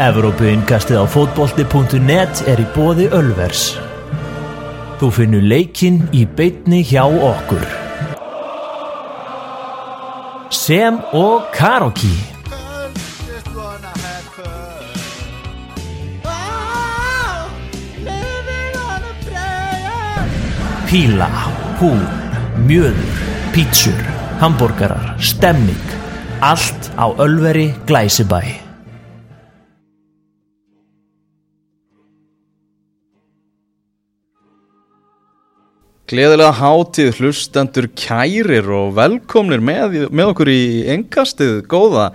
Evrópuinkastið á fótbolti.net er í bóði Ölvers. Þú finnur leikinn í beitni hjá okkur. Sem og Karoki. Píla, húl, mjöður, pítsur, hambúrgarar, stemming. Allt á Ölveri Glæsibæ. Gleðilega hátíð hlustendur kærir og velkomnir með, með okkur í engastið góða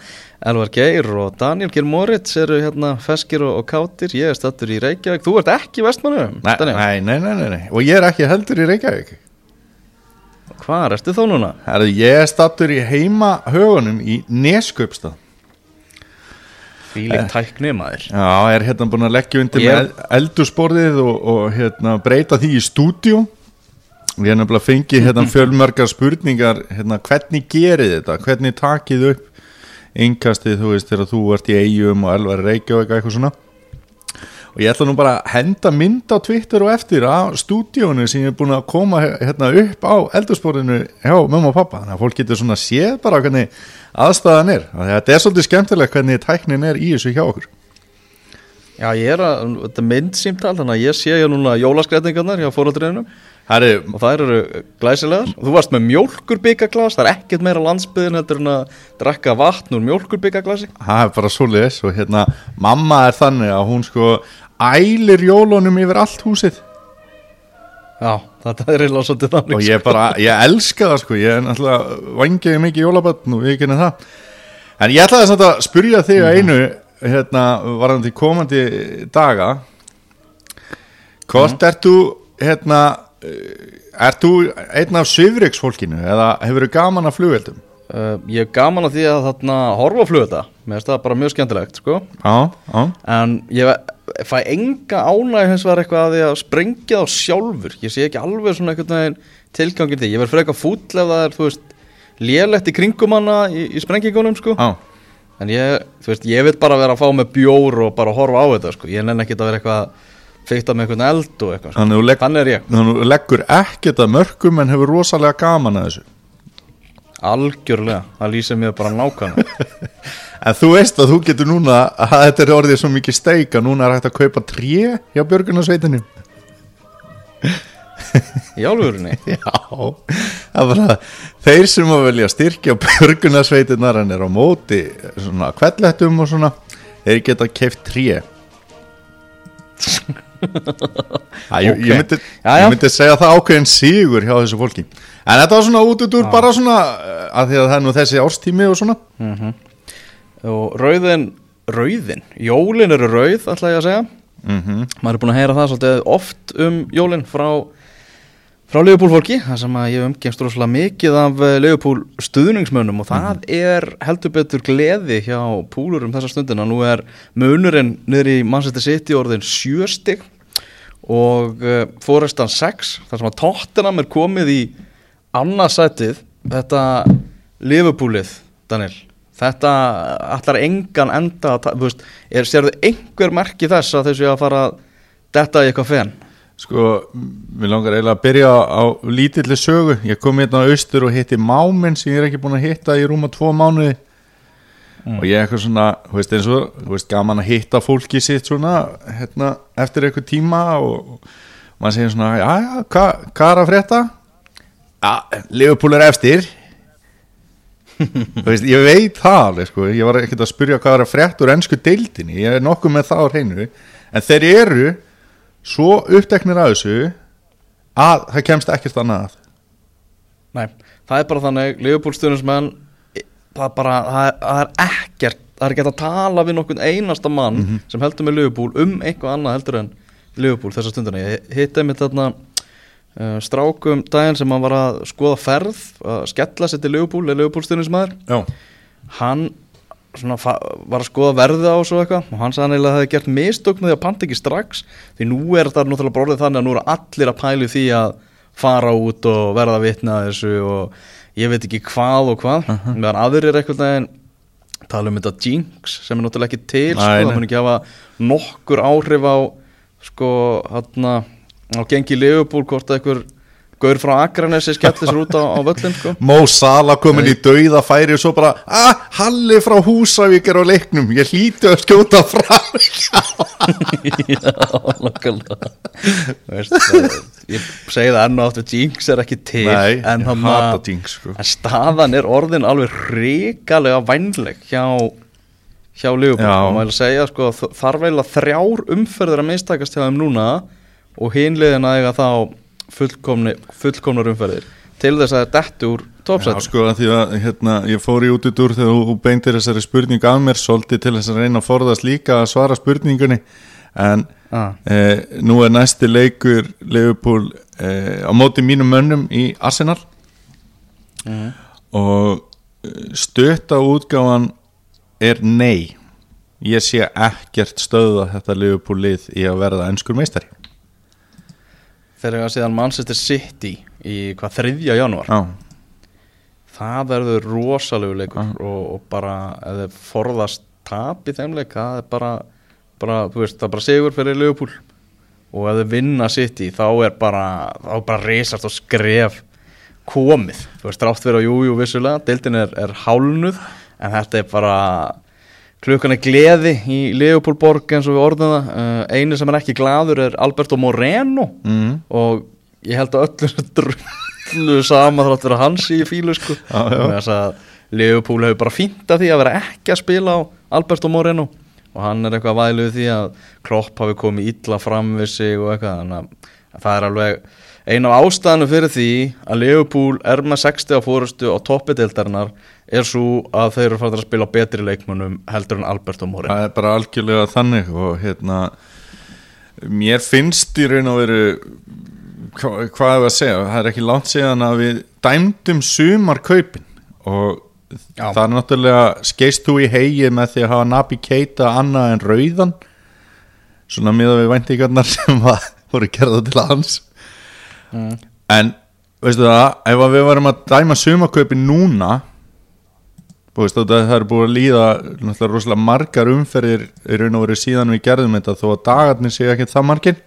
Elvar Geir og Daniel Geir Moritz eru hérna feskir og, og kátir, ég er stattur í Reykjavík, þú ert ekki Vestmannum, Nei, nei, nei, nei, nei, og ég er ekki heldur í Reykjavík. Hvað ertu þá núna? Herðu, ég er stattur í heima högunum í Nesköpstað Fíling tækni maður. Já, er hérna búin að leggja undir ég- með eldursporðið og, og hérna breyta því í stúdíu Ég er nefnilega fengið hérna fjölmörgar spurningar hérna hvernig gerið þetta, hvernig takið upp yngkastið, þú veist, þegar þú ert í eigum og elvar reykjavík eitthvað svona? Og ég ætla nú bara að henda mynd á Twitter og eftir af stúdíónu sem ég er búin að koma hérna upp á eldursporðinu hjá mömmu og pappa, þannig að fólk getur svona séð bara hvernig aðstæðan er, þetta er svolítið skemmtilegt hvernig tæknin er í þessu hjá okkur. Já, ég er að, þetta er myndsýmtal, þannig að ég sé ég núna jólaskrætningarnar hjá fóröldriðinum Herri, og þær eru glæsilegar. Þú varst með mjólkurbyggaglas, það er ekkert meira landsbyðin heldur en að drekka vatn úr mjólkurbyggaglasi það er bara svoleiðis og hérna, mamma er þannig að hún sko ælir jólunum yfir allt húsið. Já, þetta er eiginlega svolítið þannig og ég bara, ég elska það sko. Ég er náttúrulega vangiði mikið jólabötn og ég kynna það. En ég ætlaði samt að spyrja þig að einu hérna, varðandi komandi daga. Hvort ert þú hérna eh, ert þú einn af svifriksfólkinu eða hefur þú gaman af flugveldum uh, Ég er gaman að því að þarna horfa á flugölda Mér finnst það bara mjög skemmtilegt, sko. Já, já, En ég fæ enga ánæg hins vegar eitthvað að því að sprengja þá sjálfur. Ég sé ekki alveg svona veginn tilgangin því. Ég verð frekar fúll ef það er, þú veist lélegt í kringum hana í, í sprengingunum, sko. Já. En ég, þú veist, ég vil bara vera að fá með bjór og bara horfa á þetta, sko. Ég nenni ekki að vera eitthvað fyrta með einhvern eld og eitthvað, sko. Þannig legg- Þannig er ég, þannig þú leggur ekkert að mörgum en hefur rosalega gaman að þessu. Algjörlega. Það lýsir mér bara nákvæmlega. En þú veist að þú getur núna að þetta er orðið svo mikið steik að núna er hægt að kaupa tré hjá björgunarsveitinu Í álfurinni Já, það er bara þeir sem að velja styrkja björgunarsveitinar en er á móti svona kvellettum og svona þeir geta keift tré Æ, ég, Ok. ég, myndi, ég myndi segja það ákveðin sigur hjá þessu fólki. En þetta var svona út út úr bara svona eh, að því að það er nú þessi árstími og svona. Og rauðin, rauðin, jólin eru rauð, ætla ég að segja. Mm Maður er búin að heyra það svolítið oft um jólin frá, frá Leifupúl fólki Það sem að ég umgengst rosalega mikið af Leifupúl stuðningsmönnum Og það er heldur betur gleði hjá púlur um þessa stundina. Nú er munurinn niður í Manchester City orðin sjöstig Og uh, fórestan 6 þar sem að Tottenham er komið í annarsætið Þetta Leifupúlið, Daniel Þetta allar engan enda þú veist, er, Sérðu einhver merki þess að þessu að fara að detta í eitthvað fen Sko, mér langar eiginlega að byrja á lítilli sögu. Ég kom hérna á austur og hitti máminn sem ég er ekki búin að hitta í rúma tvo mánuði. Og ég er eitthvað svona, þú veist eins og, þú veist, gaman að hitta fólki sitt svona, hérna, eftir eitthvað tíma og, og maður segir svona, já, já, hvað hva er að frétta? Já, Liverpool er efstir. þú veist, ég veit það alveg, sko, ég var ekkert að spyrja hvað er að frétta úr ennsku deildinni, ég er nokkuð með það á hreinu, en þeir eru svo uppteknir að þessu að það kemst ekkert annað að. Nei, það er bara þannig Leopold stuðnismenn það, bara, það, er, það er ekkert það er ekki hægt að tala við nokkurn einasta mann sem heldur með Leopold um eitthvað annað heldur en Leopold þessa stundina. Ég hitti einmitt þarna uh, strákum daginn sem hann var að skoða ferð að skella sér til Leopold eða Leopold stuðnismæður Já, hann svona, var að skoða verðið á svo eitthvað. Og hann sagði hann eiginlega að það hefði gert mistöknu því að panta ekki strax. Því nú er það náttúrulega bara orðið þannig að nú eru allir að pælu því að fara út og verða vitna að þessu og ég veit ekki hvað og hvað. Meðan aðrir er eitthvað neginn tala um þetta jinx sem er náttúrulega ekki til Nei, sko, það mun ekki hafa nokkur áhrif á sko hann á gengi Leopold hvort að einhver gaur frá Akranesi skellir sér út á, á völlin sko. Mó Sala komin í dauða færi og svo bara, ah, Halli frá Húsavík er á leiknum, ég hlýtu að skjóta frá Já, það, Ég segi það enn og aftur Jinx er ekki til Nei, en, að- Jinx, sko. en staðan er orðin alveg ríkalega vænleg hjá hjá segja sko þ- þarf eiginlega þrjár umferður að mistakast hjá þeim núna og hinliðin að eiga þá fullkomnar umferðir. Til þess að það detti úr Já, topsætt sko, að því að hérna, ég fór í út í dúr þegar þú beintir þessari spurningu af mér svolítið til þess að reyna að forðast líka að svara spurningunni. En ah. eh, nú er næsti leikur Leopold eh, á móti mínum mönnum í Arsenal. Mhm. og stötta útgáfan er nei. Ég sé ekkert stöða þetta Leopold lið í að verða ennskur meistari þegar ég síðan Manchester City í hvað þriðja janúar. Já, það verður rosalegu leikur og, og bara þið forðast tap í þeim leik það er bara, bara veist, það er bara sigur fyrir Leopold og ef þið vinna City þá er bara þá er bara reysast og skref komið, þú veist, rátt fyrir á jújú vissulega, deildin er, er hálnuð en þetta er bara klukkan er gleði í Leopold borg eins og við orðum það, uh, einu sem er ekki gladur er Alberto Moreno. Mm, og ég held að öllu drullu sama þrátt vera hans í fílu sko. Þess að Leopold hefur bara fínt að því að vera ekki að spila á Alberto Moreno. Og hann er eitthvað væluð því að Klopp hafi komið illa fram við sig og eitthvað. Þannig að það er alveg ein af ástæðanu fyrir því að Leopold er með 60 á fórustu á toppi deildarinnar er svo að þeir eru fættir að spila betri leikmönnum heldur en Alberto Moreno það er bara algjörlega þannig og hérna mér finnst í raun og veru hva, hvað er að segja, það er ekki langt síðan að við dæmdum sumar kaupin og Já. það er náttúrulega skeist þú í hegi með því að hafa Nabi Keita annað en rauðan svona miða við væntingarnar sem var, voru gerða til hans mm. en veistu það, ef við varum að dæma sumaköpin núna veist það er búið að líða rosalega margar umferðir í raun og veru síðan við gerðum þetta þó að dagarnir séu ekki það margir.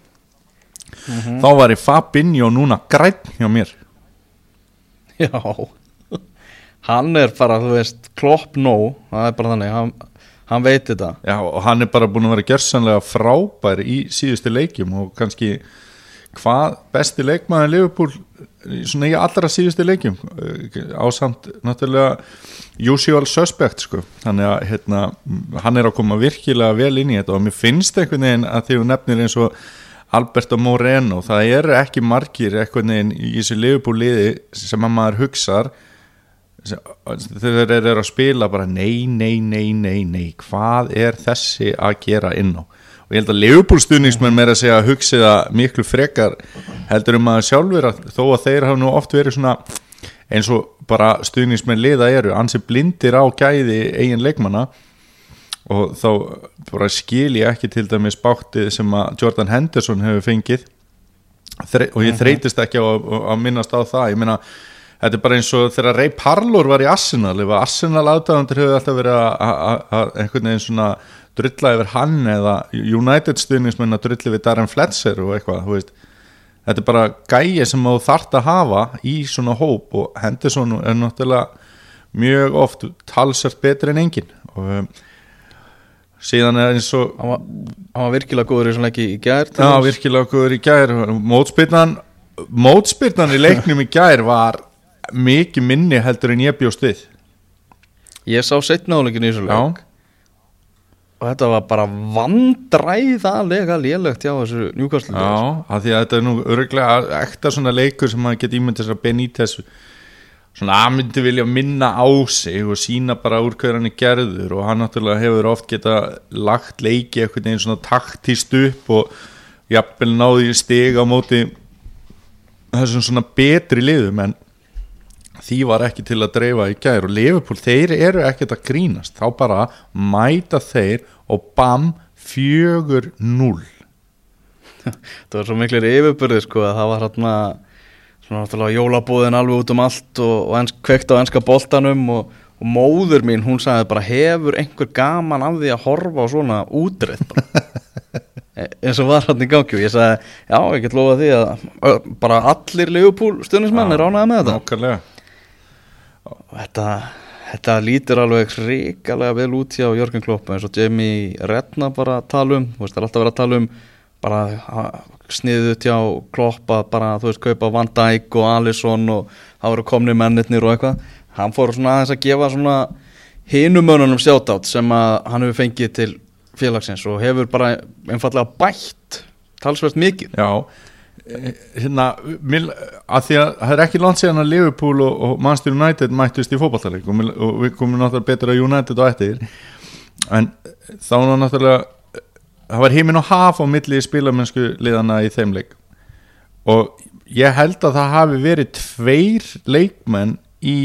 Þá var ég Fabinho núna græn hjá mér. Já. Hann er bara, þú veist, klopp nóg. Það er bara þannig, hann, hann veit þetta. Já, og hann er bara búin að vera gjörsanlega frábær í síðustu leikjum og kannski hvað besti leikmaður Liverpool svona í allra síðustu leikjum á samt náttúrulega usual suspect sko. Þannig að hérna, hann er að koma virkilega vel inn í þetta og mér finnst einhvern veginn að því hún nefnir eins og Alberto Moreno, það eru ekki margir einhvern veginn í þessu Liverpool liði sem að maður hugsar þegar þeir eru að spila bara nei, nei, nei, nei, nei hvað er þessi að gera inn á og ég held að Liverpool stuðningsmenn meira að segja að hugsi það miklu frekar heldur um að sjálfur að þó að þeir hafa nú oft verið svona eins og bara stuðningsmenn liða eru ansi blindir á gæði eigin leikmanna. Og þá bara skil ég ekki til dæmis báttið sem að Jordan Henderson hefur fengið. Og ég þreytist ekki á að, minnast á það. Ég meina Þetta er bara eins og þegar Ray Parlour var í Arsenal ef að Arsenal aðdáðandur hefur alltaf verið að einhvern veginn svona drulla yfir hann eða United stuðningsmenn að drulla við Darren Fletcher og eitthvað, þetta er bara gæi sem þú þart að hafa í svona hóp og Henderson er náttúrulega mjög oft talsert betri en engin og um, síðan er eins og Hann var, hann var virkilega góður í svona leiki í gær Já, virkilega góður í gær. Mótspyrnan Mótspyrnan í leiknum í gær var mikið minni heldur en ég bjóst við. Ég sá setna áleikin í þessu leik Og þetta var bara vandræðalega lélegt hjá þessu njúkastlu já, af því að þetta er nú örgulega ekta svona leikur sem maður geti ímyndið sér að Benítez svona að myndi vilja minna á sig og sína bara úr hver hann er gerður og hann náttúrulega hefur oft geta lagt leiki eitthvað einn svona taktist upp og jafnvel náði í stig á móti þessum svona betri liðum en því var ekki til að dreifa í gær og Liverpool, þeir eru ekkert að grínast. Þá bara mæta þeir og bam, fjögur null Það var svo miklir yfirbyrði sko að það var hérna svona náttúrulega jólabúðin alveg út um allt og, og ens, kveikt á enska boltanum og, og móður mín, hún sagði bara hefur einhver gaman af því að horfa á svona útreið bara E- eins og var hann í gangi og ég sagði já, ég get lofa því að bara allir Leopold stundismenn er ránaði með þetta. Nákvæmlega þetta, þetta lítur alveg hrikalega vel út hjá Jörgen Klopp eins og Jamie Redna bara tala um. Það er alltaf verið að tala um bara sniðið hjá Klopp að bara, þú veist, kaupa Van Dijk og Alisson og það voru komni mennirnir og eitthvað. Hann fór svona aðeins að gefa svona hinumönunum sjátátt sem að hann hefur fengið til félagsins og hefur bara einfallega bætt talsvert mikið. Já hérna, mil, að því að það er ekki langt síðan að Liverpool og, og Manchester United mættust í fótballtaleik og, og við komum náttúrulega betur að United og eftir. En þá var náttúrulega það var heiminn og haf á milli spilamennsku liðana í þeim leik. Og ég held að það hafi verið tveir leikmenn í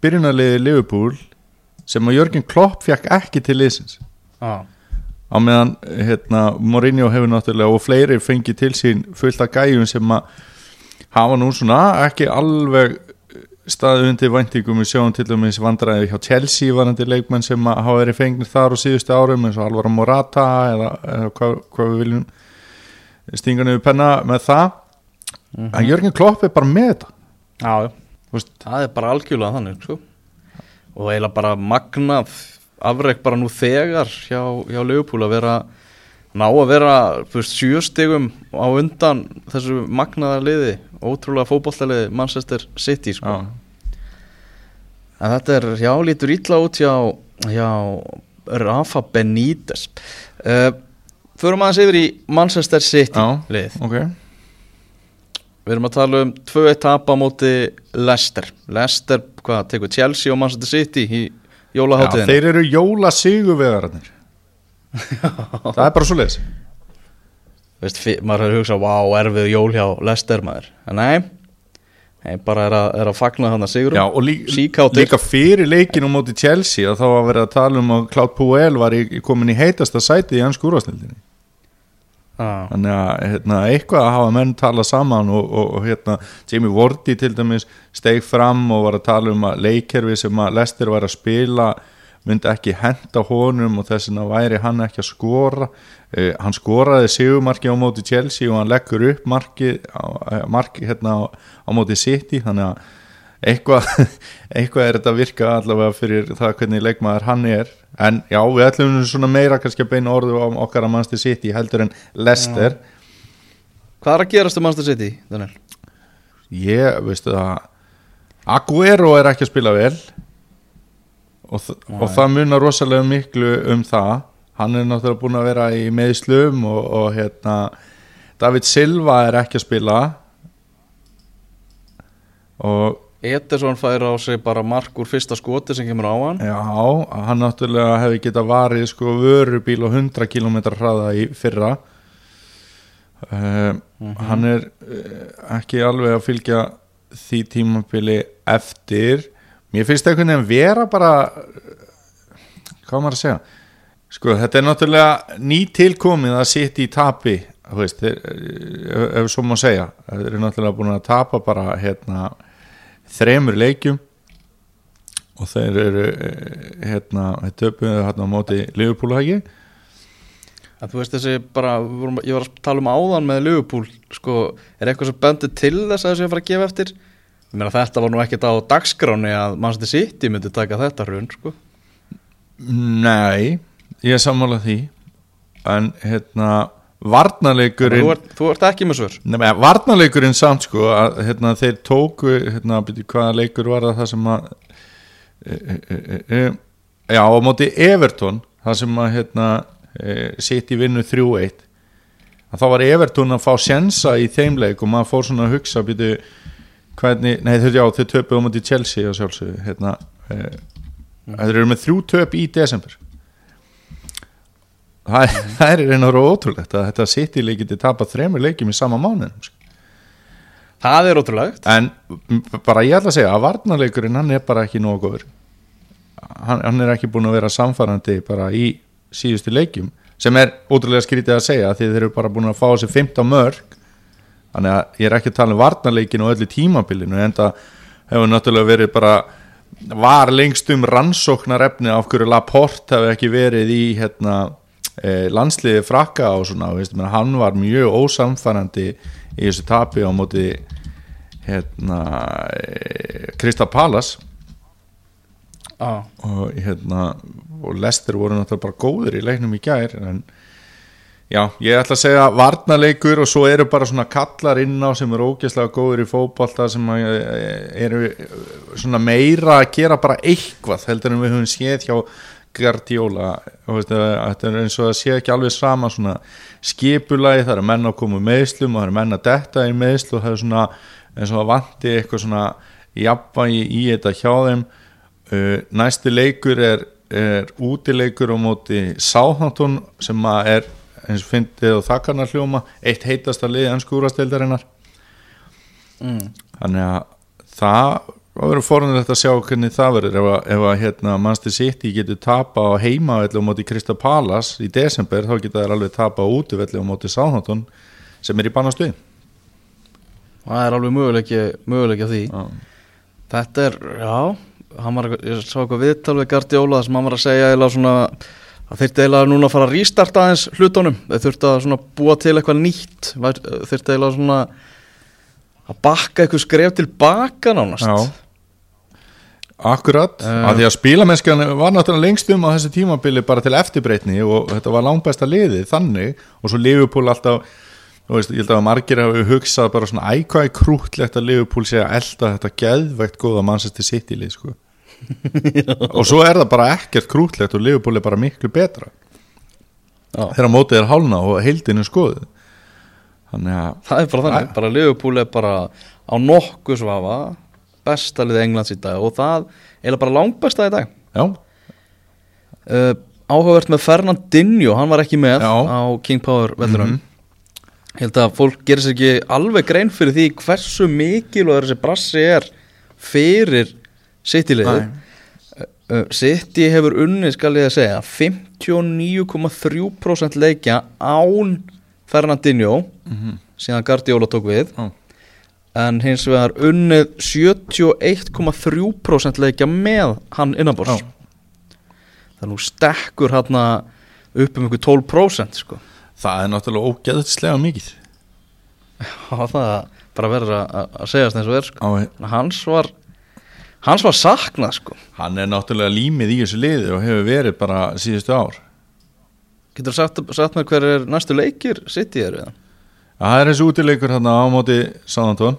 byrjunarliði Liverpool sem að Jörgen Klopp fekk ekki til liðsins. Ah. Á meðan hérna, Mourinho hefur náttúrulega og fleiri fengið til sín fullt af gæjum sem að hafa nú svona ekki alveg staðið undir væntingum. Við sjáum til dæmis vandræði hjá Chelsea varandi leikmenn sem að hafa verið fengnir þar á síðustu árum eins og Alvaro Morata eða, eða hvað, hvað við viljum stinga niður penna með það. En Jörgen Klopp er bara með þetta. Já, Það er bara algjörlega þannig sko. og eiginlega bara magnað afrek bara nú þegar hjá, hjá Leopold að vera ná að vera sjöstigum á undan þessu magnaða liði ótrúlega fótbollaliði Manchester City sko. en þetta er, já, lítur ítla út hjá, hjá Rafa Benítez. Uh, Förum aðeins yfir í Manchester City já, lið. ok. Við erum að tala um 2-1 tap á móti Leicester. Leicester, hvað, tekur Chelsea og Manchester City í Já, jólaháttiðinu þeir eru jóla sigurvegararnir Það er bara svo leis Veist, maður hefur hugsað, vá, erfið jól hjá Leicester maður, en nei nei, bara er að, er að fagna þannig sigurum. Já, og lí, Síkátir. líka fyrir leikinu móti Chelsea að þá var verið að tala um að Cloud Puel var í, komin í heitasta sæti í hans skúrastildinni þannig að hérna, eitthvað að hafa menn tala saman og, og, og hérna, Jamie Wardy til dæmis steig fram og var að tala um að leikkerfi sem að Lester var að spila myndi ekki henda honum og þess vegna væri hann ekki að skora. Uh, hann skoraði sigumarki á móti Chelsea og hann leggur upp marki, á, marki hérna á, á móti City. Þannig að eitthvað, eitthvað er þetta að virka allavega fyrir það hvernig leikmaður hann er. En já, við ætlum svona meira kannski að beina orðu á okkar að mannstu City heldur en Leicester. Hvað er að gerast um Manchester City, Daniel? ég, veistu það Aguero er ekki að spila vel. Og, þ og það munar rosalega miklu um það. Hann er náttúrulega búin að vera í meðslum og, og hérna David Silva er ekki að spila. Og Ederson fær á sig bara mark úr fyrsta skoti sem kemur á hann. Já, hann náttúrulega hefði getað varið sko vörubíl og 100 km hraða í fyrra. Uh, hann er uh, ekki alveg að fylgja því tímabili eftir. Mér finnst það einhvern veginn vera bara hvað maður að segja? Sko þetta er náttúrulega ný tilkomið að sitja í tapi veist, ef, ef svo má segja. Þeir eru náttúrulega búin að tapa bara hérna þremur leikjum og þeir eru eh, hérna, töpuðu hérna á móti Liverpool hagi En þú veist þessi bara, ég var að tala um áðan með Liverpool sko, er eitthvað sem bendir til þess að þessi að fara að gefa eftir meina þetta var nú ekkert á dagskráni að Manchester City myndi taka þetta hrun sko. Nei, ég er sammálað því en hérna varnarleikurinn þú, ert, þú ert ekki með svör. Nei, men, varnarleikurinn samt sko að hérna, þeir tóku hérna, byrju, hvaða leikur var það sem að e, e, e, e, já, á móti Everton það sem að hérna, e, sitt í vinnu 3-1 að þá var Everton að fá sjensa í þeim leik og maður fór svona að hugsa byrju, hvernig, nei þau, já, þau töpu á móti Chelsea og sjálfsögðu hérna, e, þeir eru með þrjú töp í desember það er, er og ótrúlegt að þetta sitt í leikiti tapa þremur leikjum í sama mánuðum sko. Það er ótrúlegt. En bara ég ætla að segja að varnarleikurinn hann er bara ekki nógu góður. Hann, hann er ekki búin að vera samfærandi bara í síðustu leikjum sem er ótrúlega skrítið að segja því þeir eru bara búin að fá þessi 15 mörg þannig að ég er ekki að tala um varnarleikin og öllu tímabilinu en það hefur náttúrulega verið bara var lengst um rannsóknarefni af hverju Laporte hefði ekki verið í hérna, landsliði frakka og svona, veist, menn, hann var mjög ósamfærandi í þessu tapi á móti hérna eh, Krista Palas ah. og hérna og Lester voru náttúrulega bara góður í leiknum í gær en já, ég ætla að segja varnarleikur og svo eru bara svona kallar inn á sem eru ógeðslega góður í fótbolta sem eh, eru svona meira að gera bara eitthvað heldur en við höfum séð hjá Guardiola þetta er eins og að sé ekki alveg sama svona skipulagi það eru menn að koma með meðslum og það eru menn að detta í meðslu og það er svona eins og að vanti eitthvað svona jafnvægi í þetta hjá þeim uh, næsti leikur er, er útileikur á móti Sáþántun sem að er eins og fyndið og þakkarnar hljóma eitt heitasta liði ennskúrastildarinnar mm. þannig að það það verður forunilegt að sjá hvernig það verður. Ef að, ef að hérna, Manchester City getur tapa á heimavelli á móti Krista Palas í desember þá geta þær alveg tapa á útivelli á móti Sáþántun sem er í bannastuð það er alveg möguleiki að því. Já. þetta er, já var, ég sá eitthvað viðtal við Guardiola sem hann var að segja svona það þurfti eiginlega núna að fara að rístarta aðeins hlutunum. Þau þurfti að svona búa til eitthvað nýtt þurfti eiginlega svona að bakka eitthvað skref tilbaka nánast. Já Akkurat, Eh. af því að spílamennskan var náttúrulega lengst um á þessu tímabili bara til eftirbreytni og þetta var langbæsta liðið þannig. Og svo Liverpool alltaf þú veist, ég held að margir hafi hugsað bara svona ækvæði krútlegt að Liverpool sé að elda þetta geðveikt góða Manchester City lið sko. og svo er það bara ekkert krútlegt og Liverpool er bara miklu betra. Já. þegar mótið er hálna og heildinu skoðið þannig að það er bara þannig, bara Liverpool er bara á nokkuð svafa besta liðið Englands í dag og það er bara langbesta í dag já, uh, áhugavert með Fernandinho hann var ekki með Já. á King Power vellurum Mhm. ég held að fólk gerir sér ekki alveg grein fyrir því hversu mikilvægur þessi brassi er fyrir Nei. uh, City hefur unnið skal ég að segja 59,3% leikja án Fernandinho síðan Guardiola tók við Já. En hins vegar unnið 71,3% leikja með hann innanbors Já. það nú stekkur hann upp um ykkur 12% sko. það er náttúrulega ógeðslega mikið og það bara verður að, að- að segjast eins og er sko. hans var hans var saknað sko. Hann er náttúrulega límið í þessu liði og hefur verið bara síðustu ár. getur sagt, sagt mér hver er næstu leikir City er við Það er þessu útileikur hérna á móti Sáðantón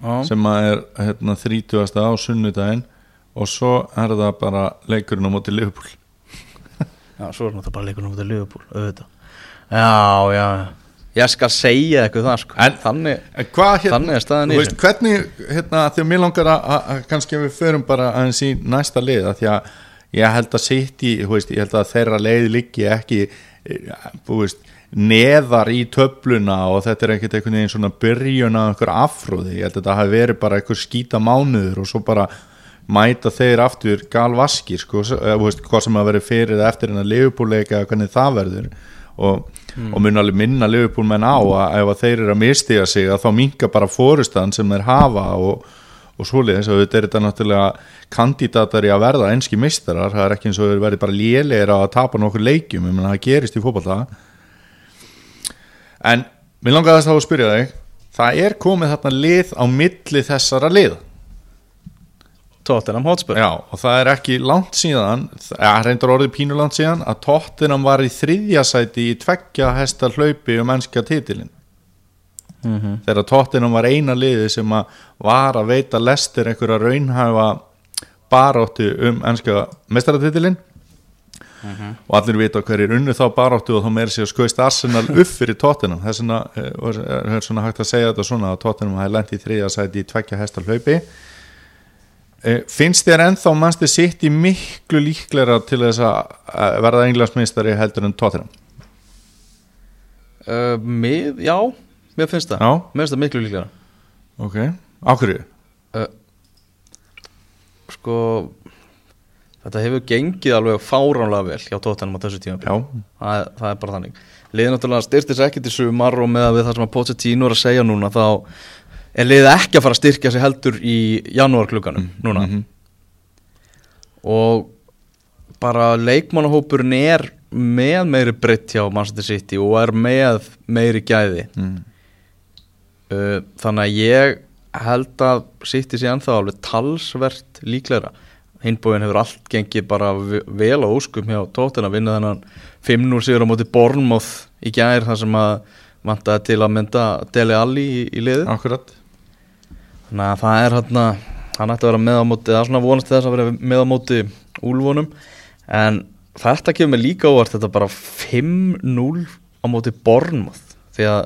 hann sem er hérna 30. á sunnudaginn og svo er það bara leikurinn á móti Liverpool. Já, svo er náttúrulega bara leikunum út af Liverpool, auðvitað. Já, já, ég skal segja eitthvað það, sko. En- þannig, En hvað hérna, Þannig er staðan í veist, hvernig, hérna, því að mér langar að, að, að kannski við förum bara aðeins í næsta lið, að því að ég held að þú veist, ég held að þeirra leið liggi ekki, eh, þú veist, neðar í töfluna og þetta er ekkert einhvern veginn svona byrjun af einhver afróði, ég held að þetta hafi verið bara einhver skýta mánuður og svo bara mæta þeir aftur galvaskir sko, þú veist, hvað sem að veri fyrir eða eftir en að eða hvernig það verður. Og, og mun alveg minna Liverpool menn á að ef að þeir eru að mistiga sig að þá minka bara fórustan sem þeir hafa og, og svoleiðis. Og þetta er þetta náttúrulega kandidatar í að verða enski mistarar, það er ekki eins og verði bara lélegir að tapa nokkur leikjum, ég menna það gerist í fótballta en mér langaði þess að spyrja þig það er komið þarna lið á milli þessara lið Tottenham Hotspur. Já, og það er ekki langt síðan það reyndar orðið pínu langt síðan að Tottenham var í þriðja sæti í tveggja hesta hlaupi um ennska titilin Mhm. þegar Tottenham var eina liði sem að var að veita lestir einhverja raunhæfa baróttu um ennska mestaratitilin og allir vita hverjir unnu þá baróttu og þá meiri sér skoist Arsenal upp fyrir Tottenham þess vegna eh, er er svona hægt að segja þetta svona að Tottenham hafi lent í þriðja sæti í tveggja hesta hlaupi Eh, finnst þér ennþá mannstu sitt í miklu líklegra til þess að verða englansmeistari heldur en Tottenham Uh, mið, já, mér finnst það. Já. Mér finnst það miklu líklega. ok, ákverju Sko, þetta hefur gengið alveg fáránlega vel hjá Tottenham á þessu tíma. Það, það er bara þannig. Liðið náttúrulega styrtir sér ekki til sumar og með að við það sem að Pochettino er að segja núna þá er liðið ekki að fara að styrkja sig heldur í janúarklukkanum núna. Mhm. og bara leikmannahópurinn er með meiri breytt hjá Manchester City og er með meiri gæði mm. uh, þannig að ég held að City sé ennþá alveg talsvert líklegra hinbúin hefur allt gengið bara ve- vel á óskum hjá tóttin að vinna þennan 5-0 sigur á móti Bournemouth í gær þar sem að vantaði til að mynda Dele Alli í, í liðið. Akkurat. Þannig að það er hann hann ætti að vera með á móti, það er svona vonast þess að vera með á móti úlfunum. En þetta kemur líka óvart þetta bara 5-0 á móti Bournemouth. Því að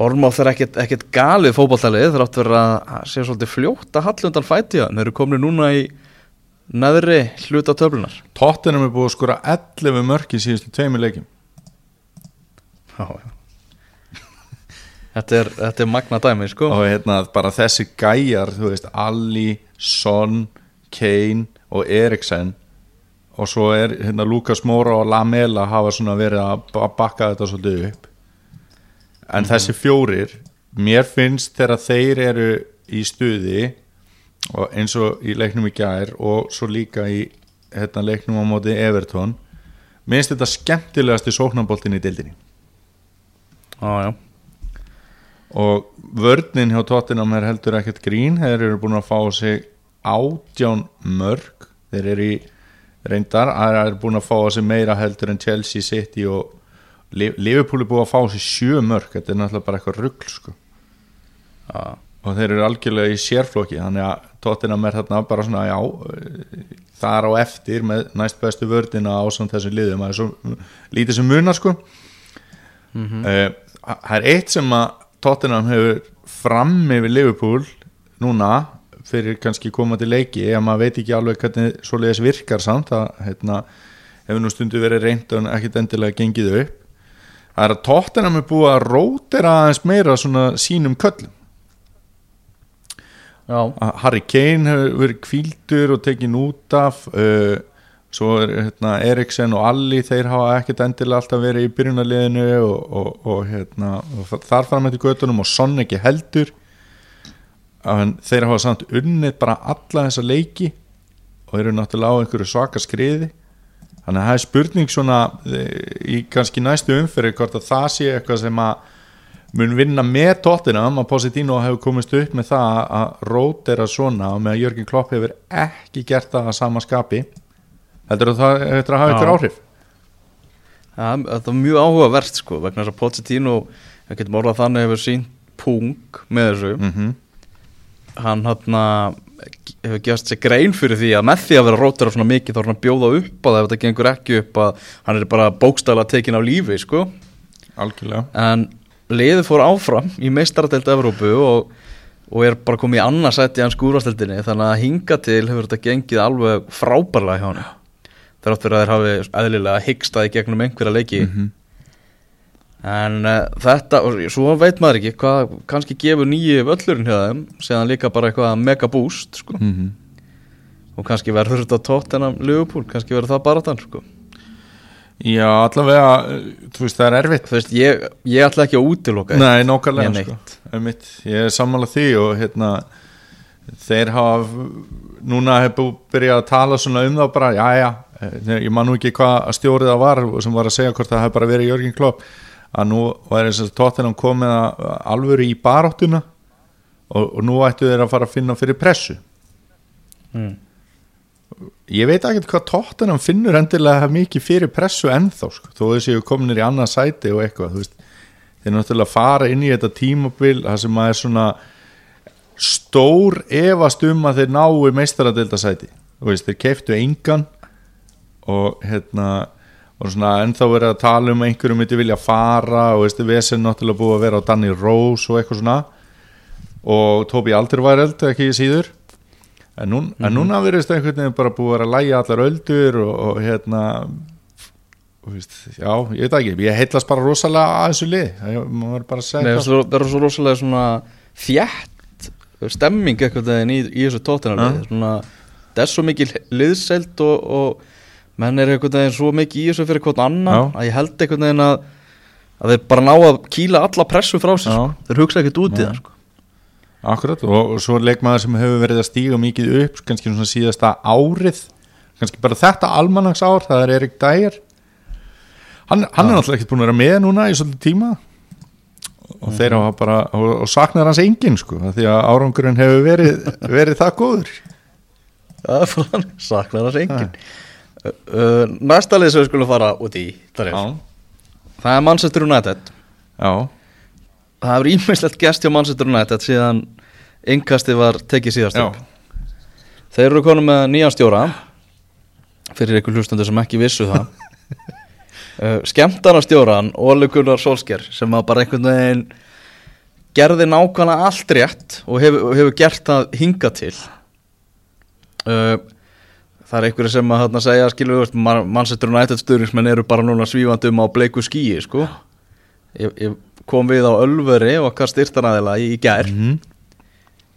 Bournemouth er ekkert, ekkert galið fótballtalið þrátt verið að sé svolítið fljótt að halli undan fæti þeir eru komin núna í neðri hluta töflunar Tottenham er búið að skora 11 mörk í síðustu tveimur leikjum. Já, já. Þetta er, þetta er magna dæmi sko. Og hérna bara þessi gæjar þú veist, Ali, Son Kane og Eriksen. Og svo er hérna Lukas Móra og Lamela hafa svona verið að ba- bakka þetta svolítið upp en þessi fjórir mér finnst þegar þeir eru í stuði og eins og í leiknum í gær og svo líka í hérna, leiknum á móti Everton minnst þetta skemmtilegasti sóknarboltin í dildinni já. Og vörnin hjá Tottenham er heldur ekkert grín þeir eru búin að fá sig átján mörg þeir eru í reyndar þeir eru búin að fá sig meira heldur en Chelsea City og Liverpool er búin að fá sig sjö mörg þetta er náttúrulega bara eitthvað rugl sko. Og þeir eru algjörlega í sérflokki þannig að Tottenham er þarna bara svona já, þar á eftir með næst bestu vördina á samt þessum liðum það er svo lítið sem munar sko Mhm. Eh, það er eitt sem að Tottenham hefur fram yfir Liverpool núna fyrir kannski komandi leiki ef maður veit ekki alveg hvernig svoleiðis virkar samt það hérna, hefur nú stundu verið reynd og ekkit endilega gengið upp það er að Tottenham er búið að rótera aðeins meira svona sínum köllum. Já, Harry Kane hefur verið kvíldur og tekin út af uh, svo er hérna, Eriksen og Alli þeir hafa ekkert endilega alltaf verið í byrjunarliðinu og, og, og, hérna, og þar fram eftir göttunum og Son ekki heldur. En þeir hafa samt unnið bara alla þessa leiki og eru náttúrulega á einhverju svaka skriði þannig að það er spurning svona eh, í kannski næstu umferði hvort að það sé eitthvað sem að mun vinna með tóttinam að Positino hefur komist upp með það að rótera svona og með að Jörgen Klopp hefur ekki gert það að sama skapi. Heldur að það hefur að hafa ykkur áhrif? Ja, þetta var mjög áhugavert sko vegna þess að Pochettino, ég getum orðað þannig hefur sínt pung með þessu. Mm hann hann hefur gefast sér grein fyrir því að með því að vera rótara svona mikið þá er hann að bjóða upp að ef þetta gengur ekki upp að hann er bara bókstæla tekin á lífi sko. Algjörlega. En liðið fór áfram í meistaradelt Evrópu og, og er bara komið í annarsætti í hans skúrasteldinni þannig að hinga til hefur þetta gengið alveg frábærlega hjá hann þrátt fyrir að þeir hafi eðlilega hyggstaði gegnum einhverja leiki en uh, þetta, og svo veit maður ekki hvað kannski gefur nýju völlurinn hjá þeim séðan líka bara eitthvað mega boost sko. mm og kannski verður þetta tótt en að Liverpool, kannski verður það bara þann sko. já allavega eh, þú veist það er erfitt þú veist, ég, ég ætla ekki að útiloka. Nei, nákvæmlega Né sko. Ég er sammála því og hérna þeir hafa núna hefur byrjað að tala svona um það bara, já já ég man nú ekki hvað að stjórið það var sem var að segja hvort það hefur bara verið Jörgen Klopp að nú var þess að tóttinam komið að alvöru í baráttuna og, og nú ættu þeir að fara að finna fyrir pressu. Mm. ég veit ekki hvað tóttinam finnur endilega mikið fyrir pressu ennþá sko, þó þessi séu kominir í annað sæti og eitthvað veist, þeir náttúrulega fara inn í þetta tímabil það sem að er svona stór efast um að þeir nái veist, þeir keiftu engan og hérna og svona ennþá verið að tala um einhverjum myndi vilja fara og veistu, vesen náttúrulega búið að vera á Danny Rose og eitthvað svona. Og Tóbi Alderværeld ekki síður. En, nún, en núna verðist einhvern veginn bara búið að vera að læja allar öldur og, og hérna og veist, já, ég veit ekki ég heitlast bara rosalega að þessu lið Nei, það. svo, það er svo rosalega svona þjætt stemming eitthvað í, í þessu tóttinarlið svona, það er svo mikil liðseld og, og menn er eitthvað veginn svo mikið í þessu fyrir hvort annan Já. að ég held eitthvað veginn að að þeir bara ná að kýla alla pressu frá sér Já. sko. þeir hugsa ekkert út í það sko. akkurat og, svo leikmaður sem hefur verið að stíga mikið upp kannski svona síðasta árið kannski bara þetta almanags ár það er Erik Dyer hann, hann er náttúrulega ekkert búin að vera með núna í svolítið tíma og þeir hafa bara og, og saknar hans enginn sko því að árangurinn hefur verið, verið það góður er hann, saknar hans engin uh, Næsta lið sem við skulum fara út í er, það er Manchester United. Já, Það hefur ímestlegt gest hjá Manchester United síðan innkastið var tekið síðast já, upp. Þeir eru konum með nýjan stjóra fyrir ykkur hlustundur sem ekki vissu það. Uh, Skemmtana stjóran Óli Gunnar Solskjær sem að bara einhvern veginn gerði nákvæmlega allt rétt og hefur, og hefur gert það hinga til. Uh, Það er einhverju sem að þarna segja skilur við, veist, Man- Manchester United stuðningsmenn eru bara núna svífandi um á bleiku skíi sko. Ég, ég kom við á Ölveri og okkar styrtaræðila í, í gær. Mhm.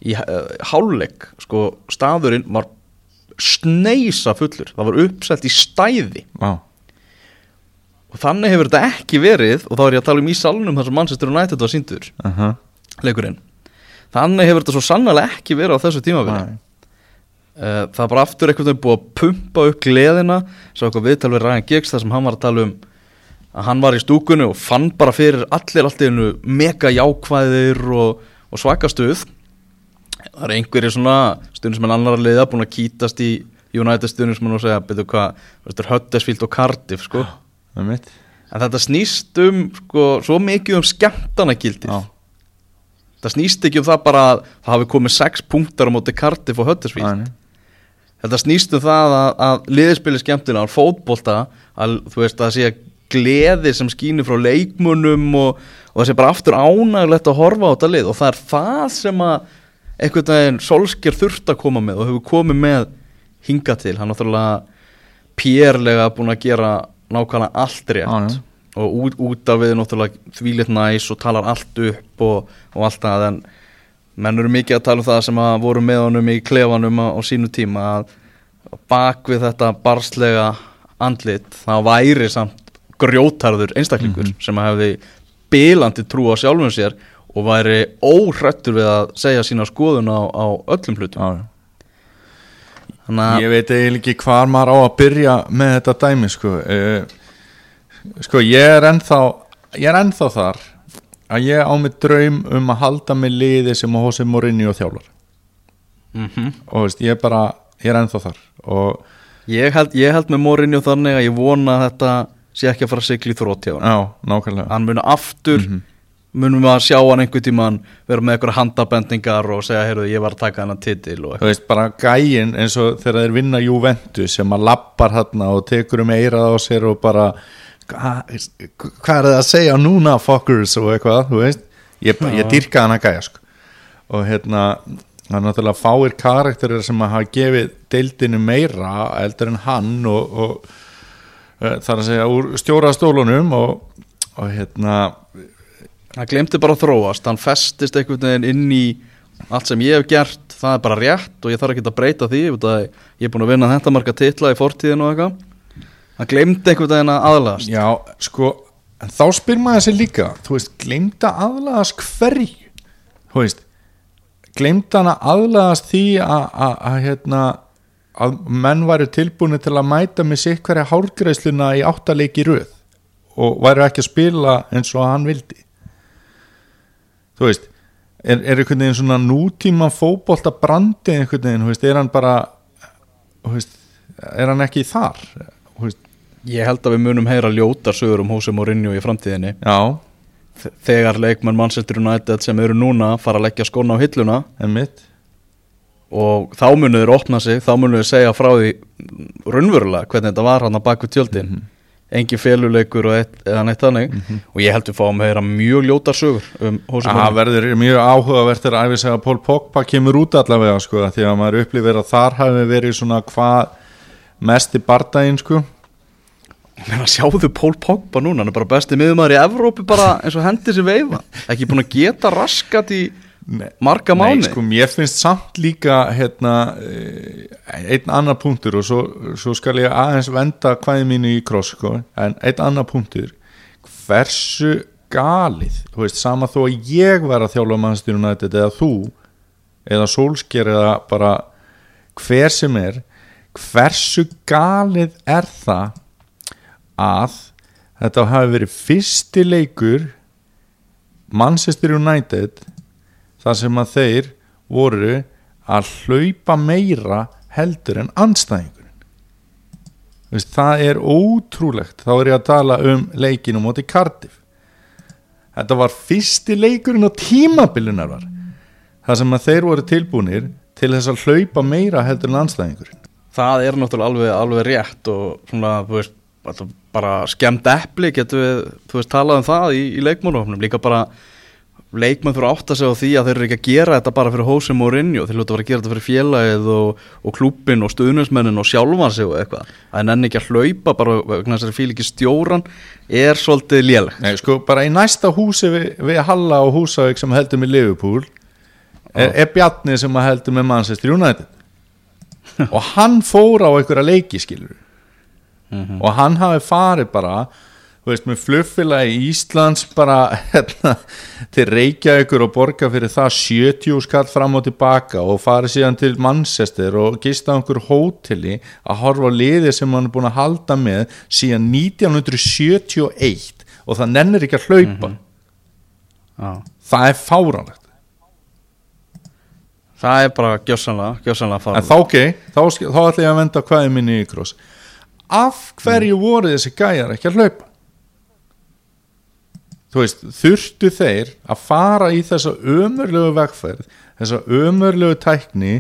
í uh, hálfleik sko staðurinn var sneisa fullur, það var uppselt í stæði. Já, og þannig hefur þetta ekki verið og þá er ég að tala um í salnum þar sem Manchester United var síndur aha. leikurinn. Þannig hefur þetta svo sannlega ekki verið á þessu uh, það er bara aftur einhvern veginn búið að pumpa upp gleðina. Svo eitthvað viðtal við Ryan Giggs þar sem hann var að tala um að hann var í stúkunni og fann bara fyrir allir allt í einu mega jákvæðir og, og svaka stuð. Það er einhverjir svona stundismenn annar að liða búin að kýtast í United stundismenn og segja betur hvað, þetta er Huddersfield og Cardiff sko. mitt en þetta snýst um sko, svo mikið um skemmtanagildið. Það snýst ekki um það bara að það hafi komið sex punktar á móti Cardiff og nei. Þetta snýst um það að, að liðspili skemmtilega, fótbolta að þú veist að það sé gleði sem skýnir frá leikmunum og, og það sé bara aftur ánægulegt að horfa á þetta lið. Og það er það sem að einhvern veginn solskjör þurft að koma með og hefur komið með hinga til, hann er náttúrulega pérlega búin að gera nákvæmlega allt rétt. Já. og út, út af við náttúrulega þvílitt næs og talar allt upp og, og allt það en menn eru mikið að tala um það sem að voru með honum í klefanum á, á sínu tíma að bak við þetta barslega andlit þá væri samt grjótarður einstaklingur sem að hefði bilandi trú á sjálfum sér og væri óhrættur við að segja sína skoðun á, á öllum hlutum. Já, já. þannig að Ég veit eiginlega ekki hvar maður á að byrja með þetta dæmi sko. Uh, Sko ég er ennþá ég er ennþá þar að ég á mig draum um að halda mig liði sem að Hosei Mourinho þjálfar. Mm og veist, ég er bara, ég er ennþá þar. Og ég, held, ég held með Morinni og þannig að ég vona að þetta sé ekki að fara að sigla í þrótt hjá hann já, nákvæmlega. Hann muni aftur munum við að sjá hann einhvern tíman vera með eitthvað handabendingar og segja, heyrðu, ég var að taka hennan titil og þú veist, bara gæin eins og þegar þeir vinna Juventus sem að lappar hérna og tekur um eirað á sér og bara "Hva- hvað er það að segja núna fuckers og eitthvað, þú veist? Ég, ég dyrka hann að gæja sko. Og hérna, það er náttúrulega fáir karakterir sem að hafa gefið deildinu meira eldur en hann og, og uh, þar að segja úr stjórastólunum og, og hérna hann glemti bara að þróast, hann festist einhvern veginn inn í allt sem ég hef gert. Það er bara rétt og ég þarf ekki að breyta því. Ég er búin að vinna þetta marga titla í fortíðinu og eitthvað hann glemti einhvern veginn að aðlast Já, sko, en þá spyr maður sér líka, þú veist, gleymda aðlagast hverju, þú veist, gleymda hana aðlagast því að, að, að, hérna, að menn væru tilbúinu til að mæta með sitt hverja hárgreisluna í áttaleiki röð og væru ekki að spila eins og hann vildi. Þú veist, er, er einhvern veginn svona nútíma fótbolta brandi einhvern veginn, veist, er hann bara, veist, er hann ekki þar, veist, ég held að við munum heyra ljóta sögur um Hosea Mourinho í framtíðinni. Já, Þe- þegar leikmenn Manchester United sem eru núna fara að leggja skona á hilluna. En mitt. og þá munu þeir opna sig þá munu þeir segja frá því raunverulega hvernig þetta var hann að baka tjöldin. Mm feluleikur og eitt, eða neitt þannig. Og ég held við fáum að heyra mjög ljótar sögur um Hosea Það Mourinho. verður mjög áhugavert að æfi segja að Pól Pogba kemur út allavega sko, því að maður upplifir að þar hafi verið svona hvað mest í bardaginn sko. Menna, sjáðu Pól Pogba núna, hann er bara besti miðumæður í Evrópi bara eins og hendi sér veifa. Ekki búin að geta raskat í marga Nei, mánu sko, mér finnst samt líka hérna, eh, einn annar punktur og svo, svo skal ég aðeins venda hvaðið mínu í kross sko, en einn annar punktur. Hversu galið þú veist, sama þó að ég var að þjálfa mannstyrun eða þú, eða Solskjær eða bara hver sem er hversu galið er það að þetta hafi verið fyrsti leikur Manchester United þar sem að þeir voru að hlaupa meira heldur en anstæðingurinn Veist, það er ótrúlegt. Þá er ég að tala um leikinu móti Cardiff. Þetta var fyrsti leikurinn á tímabilinar var þar sem að þeir voru tilbúnir til þess að hlaupa meira heldur en anstæðingurinn það er náttúrulega alveg, alveg rétt og svona, þú veist, bara skemmt epli, getur við, þú veist, talað um það í, í leikmannofnum, líka bara leikmann fyrir að átta sig á því að þeir eru ekki að gera þetta bara fyrir Hósi Mourinho, þeir lúta að vera að gera þetta fyrir félagið og, og klúbbin og stuðnusmennin og sjálfan sig og eitthvað, það er nenni ekki að hlaupa bara vegna þess að fíl ekki stjóran er svolítið léleg Nei, sko, bara í næsta húsi við, við Halla og Húsavík sem heldur með Liverpool er, er Bjarni sem að heldur með Manchester United. Og hann fór á einhverja leiki skilur og hann hafi farið bara þú veist, með fluffilagi í Íslands bara hérna, til Reykjavíkur og borga fyrir það 70 skall fram og tilbaka og farið síðan til Manchester og gista á einhver hóteli að horfa á liði sem hann er búin að halda með síðan 1971 og það nennir ekki að hlaupa. Já. það er fáránlegt. Það er bara gjössanlega, gjössanlega en fara þá ok, þá, sk- þá ætla ég að venda hvaði minni í kross af hverju voru þessi gæjar ekki að hlaupa? Þú veist, þurftu þeir að fara í þessa ömurlegu vegferð þessa ömurlegu tækni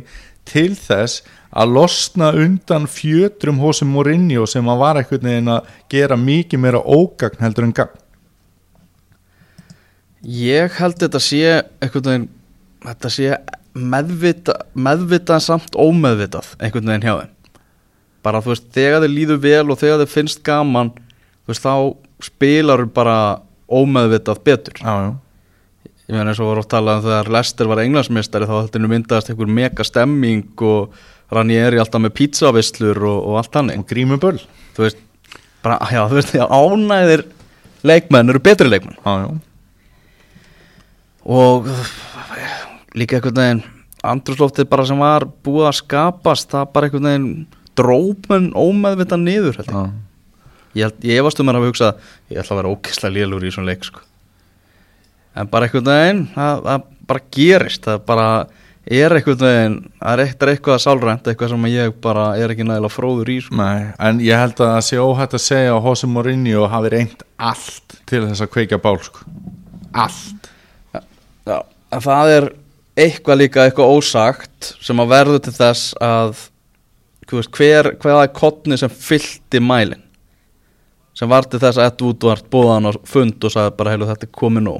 til þess að losna undan fjötrum hósum Mourinho sem að var einhvern veginn að gera mikið meira ógagn heldur en gagn? Ég held þetta sé einhvern veginn þetta sé meðvita, meðvitað samt ómeðvitað einhvern veginn hjá þeim bara þú veist, þegar þeir líður vel og þegar þeir finnst gaman þú veist, þá spilar bara ómeðvitað betur. Já, já. ég meina eins og voru að tala um þegar Lester var englansmistari þá heldur nú myndaðast einhver mega stemming og Ranieri alltaf með pizzavislur og, og allt hannig og grímu böll þú veist, bara, já, þú veist, ánæðir leikmenn eru betri leikmenn. Já, og líka einhvern veginn andrúsloftið bara sem var búið að skapast það bara einhvern veginn drópen ómeðvita niður held ég. Já. ég, held, ég efast um mér að hugsa ég ætla að vera ókesslega lélur í svona leik sko. en bara einhvern veginn það, það bara gerist það bara er einhvern veginn það er eitt eitthvað sálrænt eitthvað sem ég bara er ekki nægilega fróður í sko. Nei, en ég held að það sé óhætt að segja að Jose Mourinho hafi reynt allt til þess að kveika bál sko. allt Já, en það er eitthvað líka eitthvað ósagt sem að verður til þess að veist, hver, hver er kottni sem fyllti mælin sem var til þess að Ed Woodward bóðan og fund og sagði bara heilu þetta er komið nú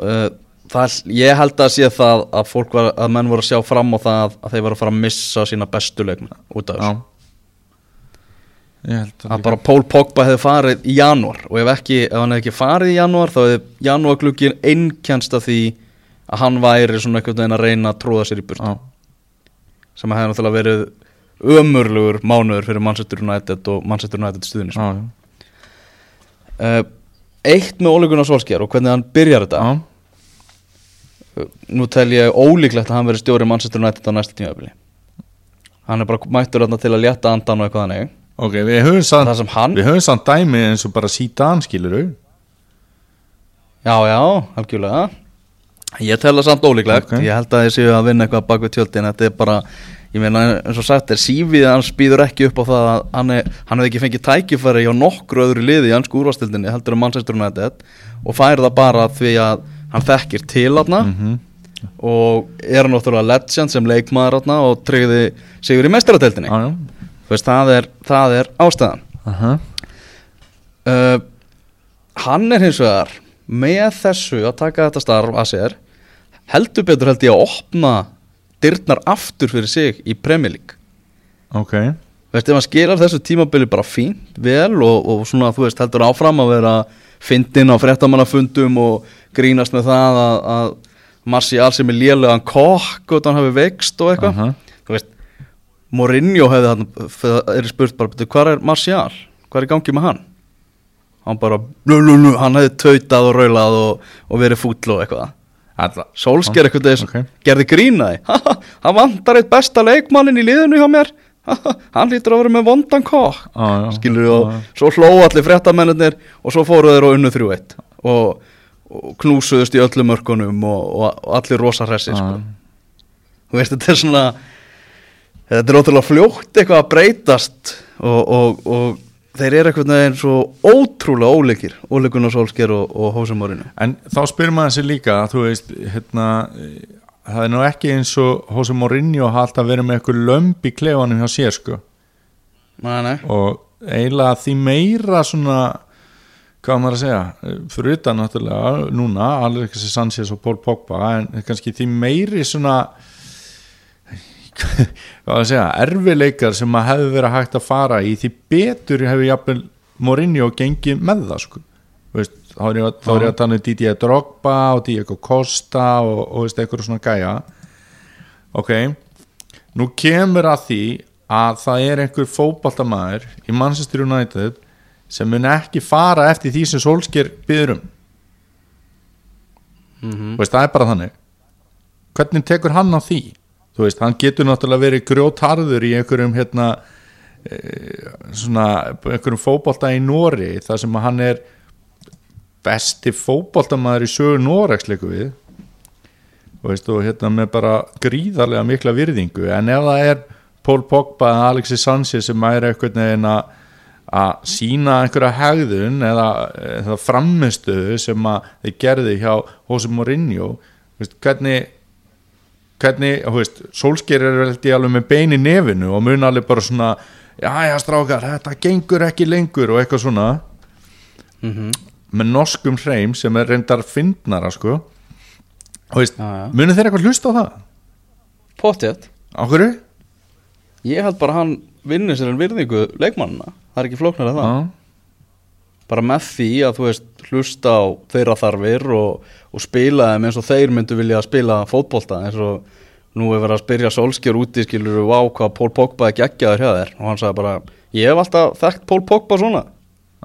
uh, það, ég held að sé það að fólk var, að menn voru að sjá fram á það að þeir voru að fara að missa sína bestu leikmenn út af þessu. Að að bara Pól Pogba hefði farið í janúar og ef, ekki, ef hann hefði ekki farið í janúar þá hefði janúarglugin einkjænst af því að hann væri svona einhvern veginn að reyna að tróða sér í burt sem hefði náttúrulega verið ömurlugur mánuður fyrir Manchester United og Manchester United stuðnis já, já. uh, Eitt með Ólegun og Solskjær og hvernig hann byrjar þetta. Já. uh, nú tel ég ólíklegt að hann verið stjóri Manchester United á næsta tímafili hann er bara mættur þarna til að létta andan og eitthvað þannig. Ok, við höfum samt það sem hann Við höfum samt dæmi eins og bara sítan skilur Já, já, algjörlega Ég tel það samt ólíklegt. Ok. Ég held að ég séu að vinna eitthvað bak við tjöldin. Þetta er bara, ég meina eins og sagt er Sífið hans býður ekki upp á það að hann, er, hann hefði ekki fengið tækifæri hjá nokkru öðru liði í hansku úrvastildinni heldur um Manchester United og fær það bara því að hann þekkir til þarna. Og er náttúrulega legend sem leikmaður þarna og tryggði sigur í meistarateldinni Já, já. Þú veist, það er, það er ástæðan. Aha. uh, hann er hins vegar með þessu að taka þetta starf að sér heldur betur held ég að opna dyrnar aftur fyrir sig í Premier League. Ok. Veist ef hann skilar þessu tímabili bara fínt vel og, og svona þú veist heldur áfram að vera fyndin á fréttamannafundum og grínast með það að, að Marcial sem er lélegan kokk og hann hafi vext og eitthvað. Aha. þú veist Mourinho hefði hann er spurt bara, "Bíddu, hvar er Marcial hvað er í gangi með hann hann bara, nú, hann hefði tautað og raulað og, og verið fúll og eitthvað. Solskjær eitthvað þess Ok. gerði grínaði hann vantar eitt besta leikmannin í liðinu hjá mér. Hann lítur að vera með vondan kokk já, skilur og já. svo hló allir fréttamennir og svo fóru þeir og unnu þrjú eitt. Og, og knúsuðust í öllum mörkunum og, og, allir rosa hressi sko. þú veist þetta er svona þetta er ótrúlega fljótt eitthvað að breytast og, og, og þeir eru eitthvað neginn svo ótrúlega óleikir óleikuna Solskjær og, og Hósamorinu En þá spyrir maður sér líka þú veist, hérna eh, það er nú ekki eins og Jose Mourinho hafa alltaf verið með eitthvað lömb í klefanum hjá sér sko nei, nei. og eiginlega því meira svona hvað maður að segja fyrir utan náttúrulega núna Alexis Sanchez og Paul Pogba en kannski því meiri svona að segja erfileikar sem að hefði verið hægt að fara í því betur hefur jafnvel Mourinho gengið með það sko. Veist, þá er ég, að- að tala um Didier Drogba og Diego Costa og, og veist, eitthvað svona gæja. Ok nú kemur að því að það er einhver fótbaltamæður í Manchester United sem mun ekki fara eftir því sem Solskjær byður um. Mm veist, það er bara þannig. Hvernig tekur hann á því þú veist, hann getur náttúrulega verið grjótarður í einhverjum hérna e, svona, einhverjum fótbolta í Nóri þar sem hann er besti fótboltamaður í sögur Nóreksleiku við. Og veist, og hérna með bara gríðarlega mikla virðingu, en ef það er Paul Pogba eða Alexis Sanchez sem er einhvern veginn að sína einhverja hegðun eða, eða framistuðu sem að þeir gerði hjá Jose Mourinho veist, hvernig hvernig, þú veist, Solskjær er held ég alveg með bein í nefinu og mun alveg bara svona, já já strákar þetta gengur ekki lengur og eitthvað svona -hmm. með norskum hreim sem er reyndar fyndnara sko og veist, já. munið þeir eitthvað hlusta á það? Pottet Á hverju? Ég held bara hann vinni sér en virðingu leikmannina Það er ekki flóknar að það Já, Bara með því að þú veist hlusta á þeirra þarfir og, og spila þeim eins og þeir myndu vilja spila fótbolta eins og nú er verið að spyrja Solskjör úti skilur á hvað Pól Pogba er geggjaður hjá þér. Og hann sagði bara ég hef alltaf þekkt Pól Pogba svona.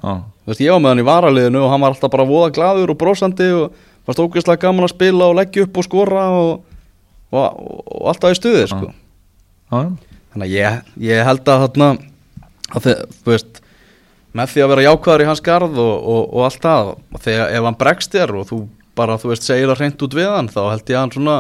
Þú veist, ég var með hann í varaliðinu og hann var alltaf bara voða glaður og brosandi og varst ógeðslega gaman að spila og leggja upp og skora og, og, og alltaf í stuði sko. já, þannig að ég, ég held að þarna að þið, þú veist með því að vera jákvæður í hans garð og, og, og allt það og þegar ef hann bregst þér og þú bara, þú veist, segir það hreint út við hann þá held ég að hann svona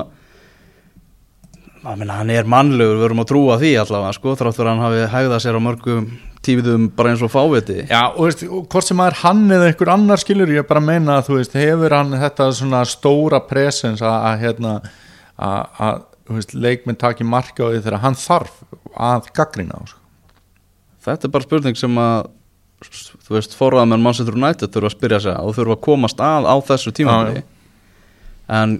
að minna, hann er mannlegur, við erum að trúa því allavega, sko, þrátt fyrir að hann hafi hægðað sér á mörgum tífiðum bara eins og fáviti Já, og veist, hvort sem maður hann eða einhver annar skilur, ég bara meina að þú veist, hefur hann þetta svona stóra presens að, að hérna að, að þú veist, leikminn taki marka á því þegar hann þarf að gaggrina á sko. Þetta er bara spurning sem að þú veist, forraðamenn Manchester United þurfa að spyrja sig og þurfa að komast að á þessu tímafili Já, en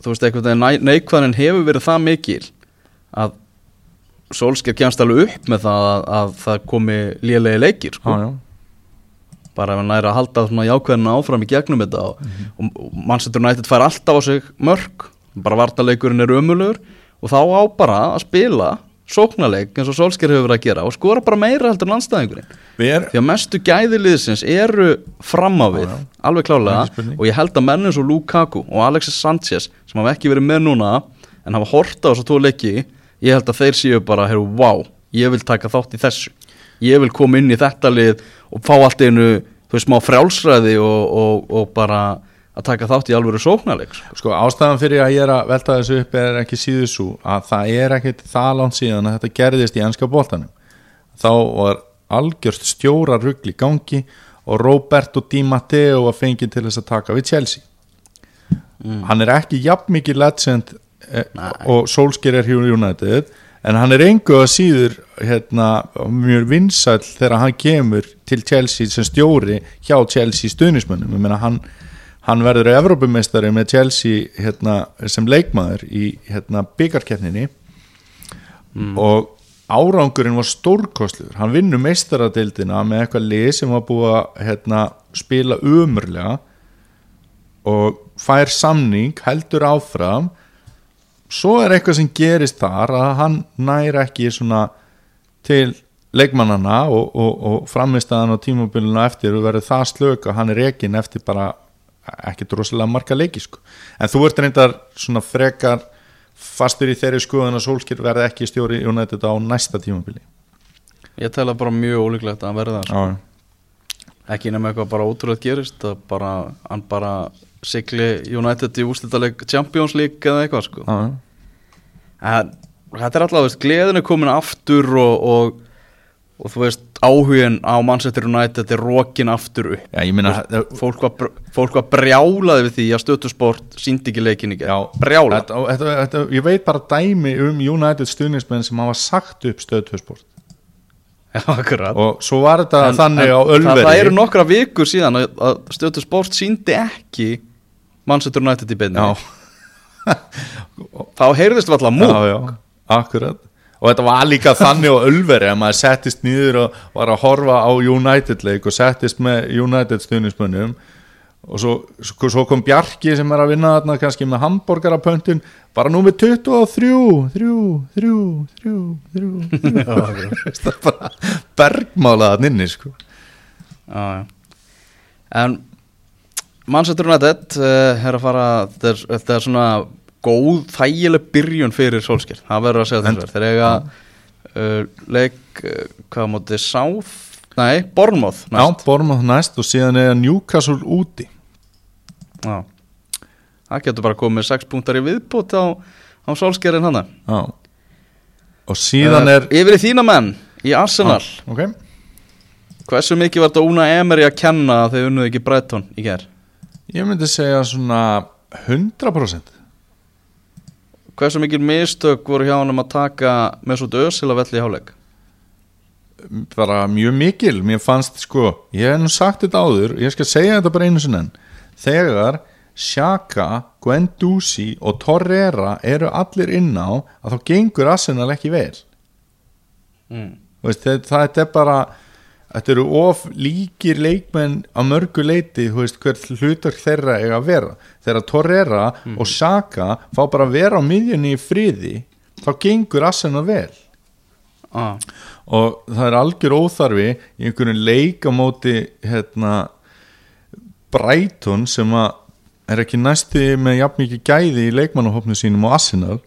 þú veist, einhvern veginn neikvæðin hefur verið það mikil að Solskjær kemst alveg upp með það að, að það komi lélegi leikir sko. Já, já, bara ef hann næri að halda svona jákvæðina áfram í gegnum þetta og, og Manchester United fær alltaf á sig mörg bara vartaleikurinn er ömulugur og þá á bara að spila sóknarleik eins og Solskjær hefur verið að gera og skora bara meira heldur en anstæðingurinn við er því að mestu gæðiliðsins eru fram á við, Já, já. alveg klálega og ég held að menn eins og Lukaku og Alexis Sanchez sem hafa ekki verið með núna en hafa horta á þess að tvo leiki ég held að þeir séu bara, heyrðu, wow ég vil taka þátt í þessu. Ég vil koma inn í þetta lið og fá allt einu þú veist, smá frjálsræði og, og, og bara að taka þátt í alvöru sóknarleik sko. sko ástæðan fyrir að ég er að velta þessu upp er ekki síður svo að það er ekkit það langt síðan að þetta gerðist í ennska boltanum. Þá var algjörst stjóra rugl í gangi og Roberto Di Matteo var fengið til þess að taka við Chelsea. Hann er ekki jafn mikið legend eh, og Solskjaer er hjá United en hann er engu að síður hérna, mjög vinsæll þegar hann kemur til Chelsea sem stjóri hjá Chelsea stuðnismönnum ég meina hann, hann verður Evrópumestari með Chelsea hérna, sem leikmaður í hérna, byggarkeppninni og árangurinn var stórkostlegur hann vinnur meistaradildina með eitthvað lið sem var búið að hérna, spila umurlega og fær samning heldur áfram svo er eitthvað sem gerist þar að hann næri ekki til leikmannana og, og, og framistæðan á tímabilinu eftir og verður það slök að hann er rekin eftir bara ekki droslega marga leiki sko. en þú ert reyndar svona frekar fastur í þeirri skoðun að Solskjær verði ekki stjóri United á næsta tímabili Ég tel að bara mjög ólíklegt að hann verði það sko. Ekki nema eitthvað bara ótrúlega gerist að bara, hann bara sigli United í úslitaleg Champions League eða eitthvað sko. en þetta er alltaf, veist, gleðin er komin aftur og, og, og þú veist áhugin á Manchester United er rokin aftur upp. Já, meina fólk var, fólk var brjálaði við því að stötusport síndi ekki leikin ekki Já, brjálað þetta, þetta, þetta, ég veit bara dæmi um United stuðnismenn sem hafa sagt upp stöðtöðsport Já, og svo var þetta En- þannig en á það, Ölveri. það eru nokkra vikur síðan að, stötusport síndi ekki Manchester United í beinni. Þá heyrðist við alltaf múk. akkurat og þetta var líka þannig á Ölveri að maður settist nýður og var að horfa á United leik og settist með United stuðnismönnum og svo, svo kom Bjarki sem er að vinna þarna kannski með hambúrgarapöntin bara númer 23 3, 3, 3, 3 það er bara bergmálaðan inni sko. Já, já. en fara þetta er, þetta er svona góð þægileg byrjun fyrir Solskjær það verður að segja þess að þeir eiga uh, leik uh, hvað móti South nei, Bournemouth Já, Bormóð næst og síðan er Newcastle úti. Já. það getur bara komið 6 punktar í viðbútt á, á Solskjærin hana. Já. Og síðan er yfir í þína menn í Arsenal. Ok. Hversu mikið var þetta Una Emery að kenna að þeir unnuðu ekki Brighton í ger Ég myndi segja svona 100% hversu mikið mistök voru hjá hann um að taka með svo dösil að velli í háleik bara mjög mikil, mér fannst sko ég hef nú sagt þetta áður, ég skal segja þetta bara einu sinni enn, þegar Shaka, Guendouzi og Torreira eru allir inn á að þá gengur Arsenal ekki vel. Mm. Veist, það, það er bara þetta eru of líkir leikmenn á mörgu leiti, þú veist hver hlutar þeirra eiga að vera. Þegar Torreira og Shaka fá bara að vera á miðjunni í friði þá gengur Arsenal vel. Ah. og það er algjör óþarfi í einhvern leik á móti hérna Brighton sem að er ekki næsti með jafn mikið gæði í leikmannahopnu sínum á Arsenal.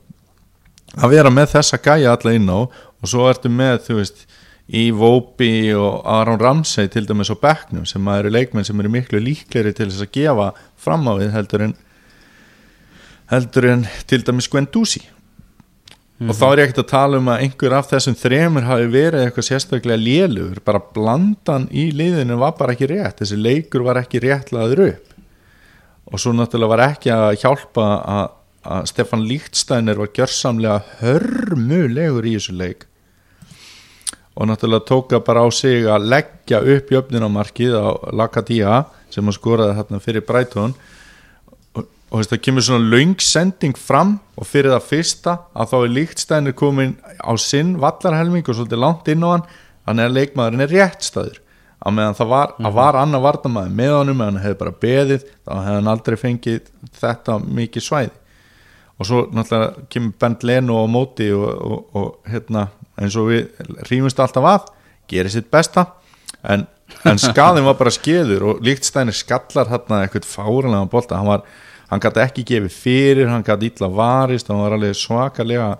Að vera með þessa gæja alla inn á og svo ertu með þú veist í Vópi og Aron Ramsey til dæmis á bekknum sem eru leikmenn sem eru miklu líkleri til þess að gefa fram á við heldur en heldur en til dæmis Guendouzi. Og þá er ég ekkert að tala um að einhver af þessum þremur hafi verið eitthvað sérstaklega lélugur, bara blandan í liðinu var bara ekki rétt, þessi leikur var ekki réttlaður upp. Og svo náttúrulega var ekki að hjálpa að, að Stefan Líktsteiner var gjörsamlega hörmulegur í þessu leik og náttúrulega tóka bara á sig að leggja upp jöfninamarkið á Lakadia sem að skoraði þarna fyrir Brighton. Og, og veist, það kemur svona löng sending fram og fyrir það fyrsta að þá er líktstænir komin á sinn vallarhelming og svolítið langt inn á hann. Þannig að leikmaðurinn er réttstæður. Á meðan það var, mm var annar varnamaður með honum eða hann hefði bara beðið þá hefði hann aldrei fengið þetta mikið svæði. Og svo náttúrulega kemur Bent Leno á móti og, og, og hérna eins og við rýmumst alltaf að gerir sitt besta en, en skaðin var bara skeður og líkt stænir skallar hérna eitthvað fáranlega bolta, hann var hann gæti ekki gefið fyrir, hann gæti illa varist hann var alveg svakalega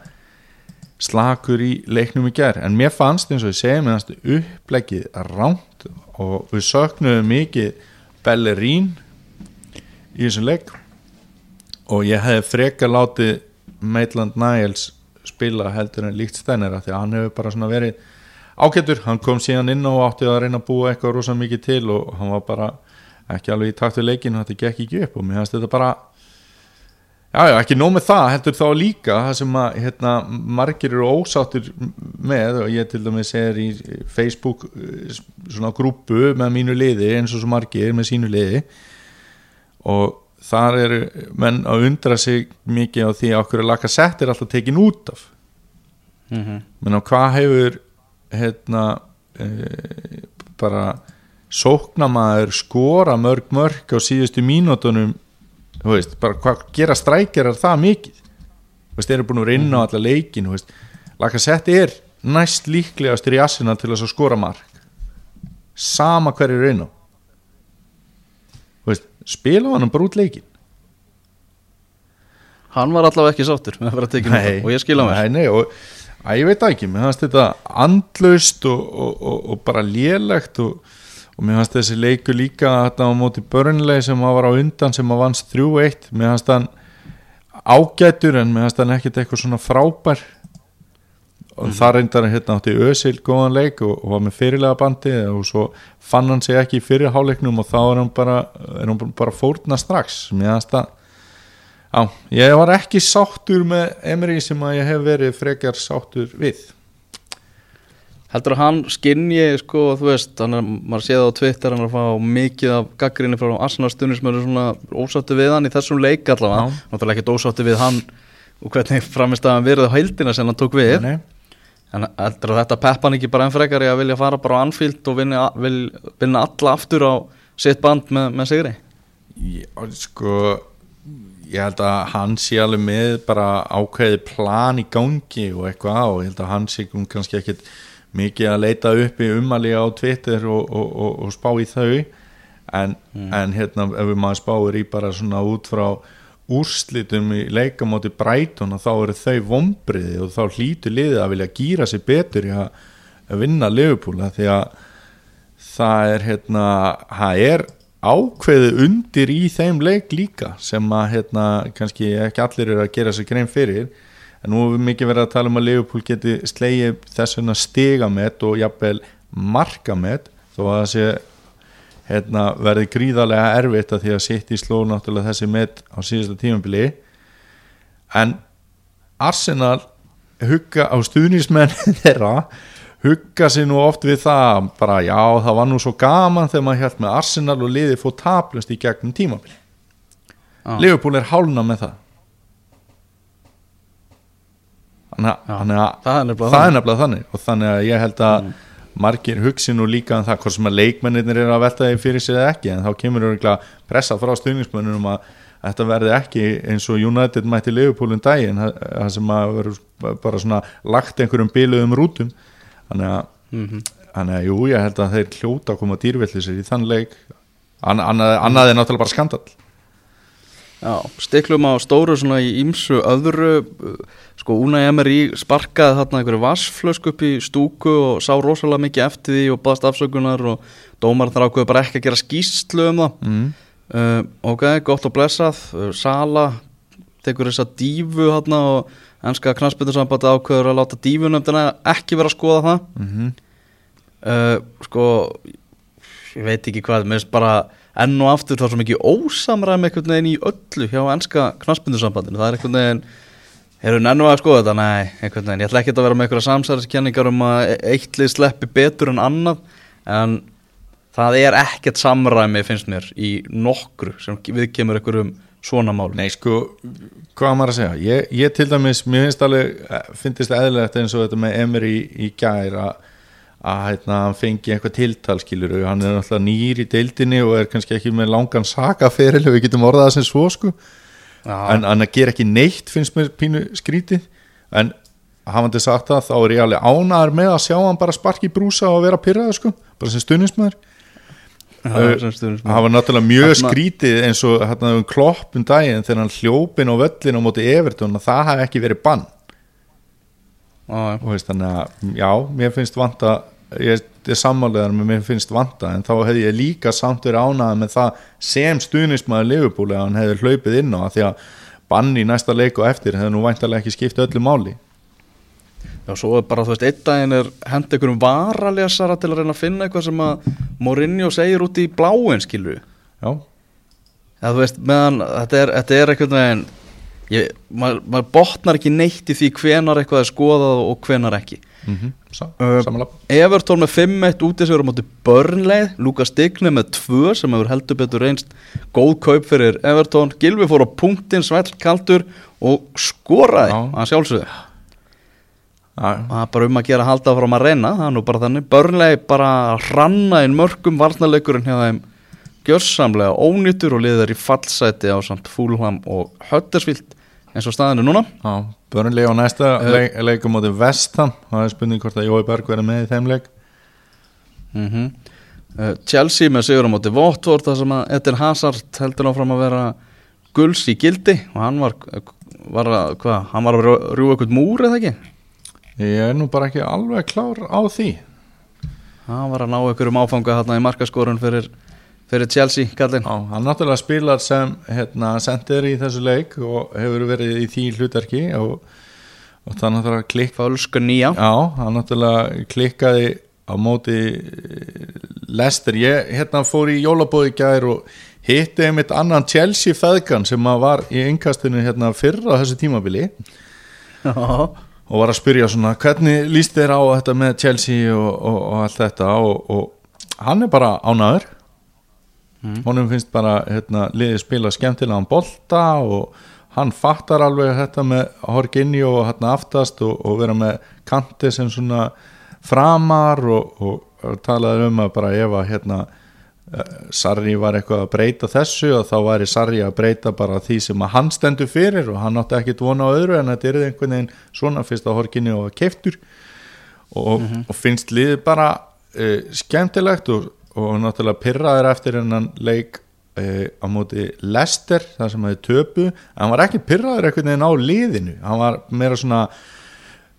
slakur í leiknum í ger en mér fannst eins og ég segi mér fannst upplegið ránt og við söknuðum mikið Bellerín í þessum leik. Og ég hefði frekar látið Maitland Niles spila heldur en líkt stænir því að hann hefur bara svona verið ágættur, hann kom síðan inn og átti að reyna að búa eitthvað rosa mikið til og hann var bara ekki alveg í takt við leikinu þetta gekk ekki upp og mér finnst þetta bara já já, ekki nóg með það heldur þá líka það sem að hérna, margir eru ósáttir með og ég til dæmis er í Facebook eh, svona grúpu með mínu liði eins og svo margir með sínu liði og þar eru menn að undra sig mikið á því að okkur er laka settir alltaf tekin út af. Mm -hmm. menn á hvað hefur hérna e, bara sóknamaður skora mörg mörg á síðustu mínútonum þú veist, bara hvað gera strækjarar það mikið? Veist, þeir eru búin að vera inn á alla leikin Lacazette er næst líklegastur í assina til að skora mark. Sama hverju er inn á veist, spila hann bara út leikin Hann var allavega ekki sáttur með að vera tekinn út og ég skila mér. Nei, nei, og að ég veit ekki, mér fannst þetta andlaust og, og, og, og bara lélegt og, og mér fannst þessi leiku líka að þetta á móti börnlegi sem að var á undan sem að vannst 3-1 mér fannst hann ágætur en mér fannst hann ekkert eitthvað svona frábær og mm. það reyndar hérna átti Ösil góðan leik og, og var með fyrirlega bandi og svo fann hann sig ekki í fyrirháleiknum og þá er hann bara, er hann bara fórna strax. Það Já, ég var ekki sáttur með Emery sem að ég hef verið frekjar sáttur við. Heldur að hann skinni sko, þú veist, hann er, maður séð á Twitter hann er að fá mikið af gaggrinni frá Arsenal stundismöður svona ósáttu við hann í þessum leik allavega, náttúrulega ekkert ósáttu við hann og hvernig framist að hann verið á heildina sem hann tók við, Nei, en heldur að þetta peppa hann ekki bara enn frekar í að vilja fara bara á Anfield og vinna, vil, vinna alla aftur á sitt band með, með sigri? Ég, sko ég held að hann sé alveg með bara ákveði plan í gangi og eitthvað á, ég held að hann sé kannski ekkit mikið að leita upp í umali á Twitter og, og, og, og spá í þau. En, en hérna ef við maður spáir í bara svona út frá úrslitum í leikamóti Brighton og þá eru þau vombriði og þá hlýtur liðið að vilja gýra sig betur í að, vinna Liverpool af því að það er hérna, það er ákveðið undir í þeim leik líka sem að hérna kannski ekki allir eru að gera sér grein fyrir. En nú hefur mikið verið að tala um að Liverpool geti slegið þess vegna stigamett og jafnvel markamett þó að það sé hérna, verði gríðarlega erfitt að því að sitt í sló náttúrulega þessi met á síðasta tímabili. En Arsenal hugga á stuðnismenn þeirra hugga sér nú oft við það bara já það var nú svo gaman þegar maður hjælt með Arsenal og liði fór taplust í gegnum tímabili Já. Liverpool er hálna með það. Þannig að- það er nefnilega þannig. þannig. Og þannig að ég held að margir hugsi nú líka um það hvort sem að leikmennir eru að velta því fyrir sig eða ekki en þá kemur örgulega pressa frá stuðningsmennir um að þetta verði ekki eins og United mætti Liverpool um daginn það það sem að verður bara svona lagt einhverjum biluðum rútum. Þannig að, þannig að jú, ég held að þeir hljóta að koma dýrvillisir í þann leik. An, annað, annað er náttúrulega bara skandal Já, stiklum á stóru svona í ímsu öðru sko Una Emery sparkaði þarna einhverju vassflösku upp í stúku og sá rosalega mikið eftir því og baðast afsökunar og dómar þar ákveðu bara ekki að gera skýslu um það. Mm. uh, ok, gott og blessað. Uh, Sala tekur þessa dífu þarna og ennska knastbyrðursambandi ákveður að láta dífunöfndina ekki vera að skoða það. Mm uh, sko ég veit ekki hvað, mér finnst bara enn og aftur það er svo mikið ósamræmi einhvern veginn í öllu hjá ennska knastbyndursambandinu, það er einhvern veginn erum við enn og að skoða þetta, nei einhvern veginn, ég ætla ekki að vera með einhverja samsæðiskenningar um að eitt lið sleppi betur en annað, en það er ekkert samræmi finnst mér í nokkru sem við kemur einhverjum svona mál Nei, sko, hvað maður að segja? Ég, ég til dæmis, mér finnst alveg finnst eðlilegt eins og þetta með Emery í gær að að hérna, hann fengi eitthvað tiltal skilur hann er náttúrulega nýr í deildinni og er kannski ekki með langan sakaferil við getum orðað það sem svo sko. Já, en hann ger ekki neitt finnst mér pínu skrítið. En hafandi sagt það þá er ég alveg ánæður með að sjá hann bara sparki brúsa og vera pyrraður sko, bara sem stuðningsmaður. það var náttúrulega mjög Þarna- skrítið eins og hérna um klopp um daginn þegar hann hljópin á völlin á móti Everton og það hafi ekki verið bann. Og veist þannig að já, mér finnst vanta ég er sammálegar með mér finnst vanta en þá hefði ég líka samt verið ánægð með það sem stuðnismæður Liverpool að hann hefði hlaupið inn á því að bann í næsta leik og eftir hefði nú væntalega ekki skipt öllu máli. Já, svo er bara, þú veist, einn daginn er henda einhverjum varalesara til að reyna að finna eitthvað sem að Mourinho segir út í bláin, skilur já, Já, þú veist, meðan þetta er, þetta er einhvern veginn ég, maður, maður botnar ekki neitt í því hvenar eitthvað er skoðað og hvenar ekki mm -hmm. Sa Uh, Everton með 5-1 út í sig á móti börnleið, Lukas Digne með 2 sem hefur heldur betur reynst góð kaup fyrir Everton, Gilvi fór á punktin svell kaldur og skoraði að sjálfsögðu. Já, og það er bara um að gera halda frá að reyna það er nú bara þannig, börnlegi bara hranna inn mörgum varnarleikurinn hjá þeim. Gjörsamlega ónýtur og liður í fallsæti á samt Fúlham og Höttersvilt eins og staðinu núna. Já börnlega á næsta Uh, leik, leikum móti Vestham það er spurning hvort að Jói Berg verið með í þeim leik. Mm uh, Chelsea með sigur á móti Watford þar sem að Eden Hazard heldur áfram að vera guls í gildi. Og hann var, var að, hvað, hann var að rjúga eitthvað múr eða ekki? Ég er nú bara ekki alveg klár á því. Hann var að ná einhverjum áfanga hérna í markaskorun fyrir, fyrir Chelsea kallinn Já, hann náttúrulega spilar sem hérna, sendir í þessu leik og hefur verið í því hlutverki og, og það náttúrulega klikk Fölsku nýja. Já, hann náttúrulega klikkaði á móti eh, Lester, ég hérna fór í jólabóði gær og hitti einmitt annan Chelsea feðgan sem var í yngkastinu hérna fyrra á þessu tímabili. Já, og var að spyrja svona hvernig líst þér á þetta með Chelsea og, og, og allt þetta? Og, og hann er bara ánaður honum finnst bara hérna, liðið spila skemmtilegan bolta og hann fattar alveg þetta með Horginni og hérna aftast og, og vera með kanti sem svona framar og, og, talaði um að bara ef að hérna eh, Sarri var eitthvað að breyta þessu og þá væri Sarri að breyta bara því sem að hann stendur fyrir og hann átti ekkit vona á öðru en þetta er einhvern veginn svona fyrst að Horkinni og keiftur og, og finnst liðið bara uh, skemmtilegt og, og náttúrulega pyrraður eftir hennan leik uh, á móti Lester þar sem hefði töpu hann var ekki pyrraður einhvern veginn á liðinu hann var meira svona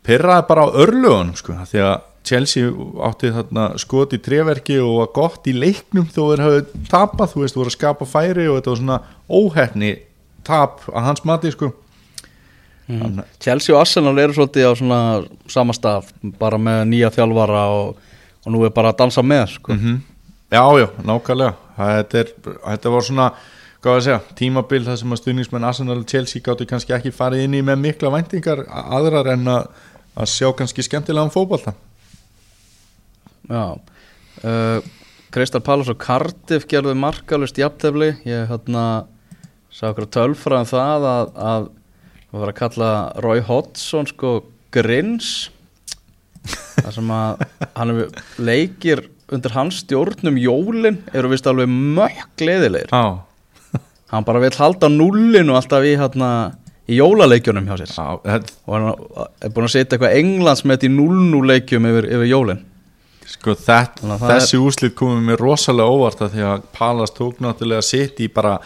pyrraður bara á örlugunum sko, því að Chelsea átti þarna skot í treverki og var gott í leiknum þó þeir hafði tapað, þú veist, voru að skapa færi og þetta var svona óhefni tap að hans mati sko Þannig- Chelsea og Arsenal eru svolítið á svona sama stað bara með nýja þjálfara og, og nú er bara að dansa með sko. -hmm. Já, já, nákvæmlega. Þetta, er, þetta var svona segja, tímabil það sem að stuðningsmenn Arsenal og Chelsea gáttu kannski ekki farið inn í með mikla væntingar a- aðrar en að, að sjá kannski skemmtilegan fótbolta. Já uh, Crystal Palace og Cardiff gerðu markalust jafntefli. Ég hérna sá okkur tölfra um það að, að það var að kalla Roy Hodgson sko grins það sem að hann leikir undir hans stjórnum jólin eru vist alveg mökk gleðilegir Já, hann bara vill halda nullinu alltaf í hérna í jólaleikjunum hjá sér. Já þetta, og hann er búin að setja eitthvað englandsmet í 0-0 leikjum yfir, yfir jólin. Sko það þessi úslit komið mér rosalega óvart að því að Palas tók náttúrulega sitt í bara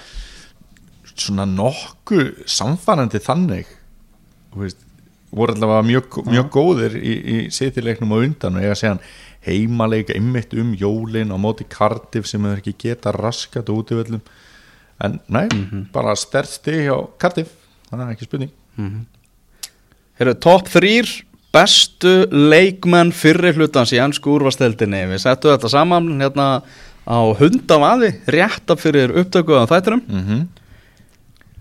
svona nokku samfarandi þannig. Þú veist, voru allavega mjög, mjög góðir í, í sittileiknum á undan og ég að segja hann heimaleika ymmit um jólin á móti Cardiff sem hefur ekki geta raskat út í völlum. En næ, bara stersti hjá Cardiff, þannig að ekki spurning. Heru, Top 3 bestu leikmenn fyrri hlutans í ennsku úrvasteldinni Við settum þetta saman hérna á hundavaði rétt af fyrir upptöku á þættinum. Mm -hmm.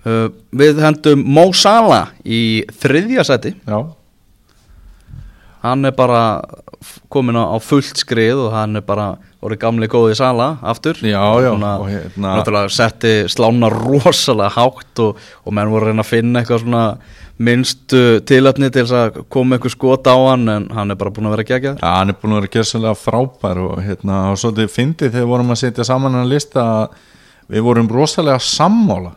uh, Við hendum Mo Salah í þriðja seti Já, Hann er bara kominn á, á fullt skrið og hann er bara orðið gamli góði Salah aftur. Já, já, Svona, og hérna- Náttúrulega setti slána rosalega hátt og, og menn voru að reyna að finna eitthvað svona minnstu tilöfni til þess að koma eitthvað skot á hann en hann er bara búin að vera geggjað Já, hann er búin að vera gerðslega frábær og hérna, og svolítið fyndið þegar vorum að setja saman hann lista að við vorum rosalega sammála.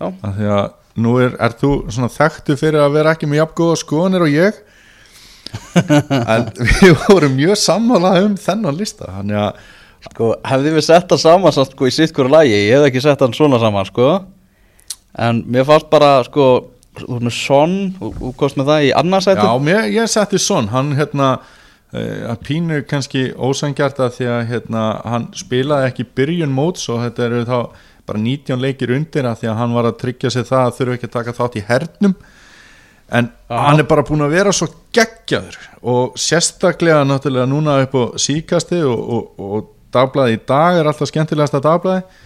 Já. að nú er, er þú svona þekktu fyrir að vera ekki með jafngóða skoðanir og ég en við vorum mjög sammála um þennan lista þannig að Sko, hefði við sett hann saman sko, í sitt hverju lagi, ég hef ekki sett hann svona saman sko. en mér fannst bara sko, þú veist með Son og, og kost með það í annarsæti Já, mér, ég setti svon, hann hérna eh, að pínu kannski ósangjart að því að hérna, hann spilaði ekki byrjun móts og þetta eru þá bara 19 leikir undir að því að hann var að tryggja sig það að þurfa ekki að taka þátt í hernum en hann er bara búin að vera svo geggjaður og sérstaklega náttúrulega núna upp á síkasti og, og, og dagblæði í dag er alltaf skemmtilegasta dagblæði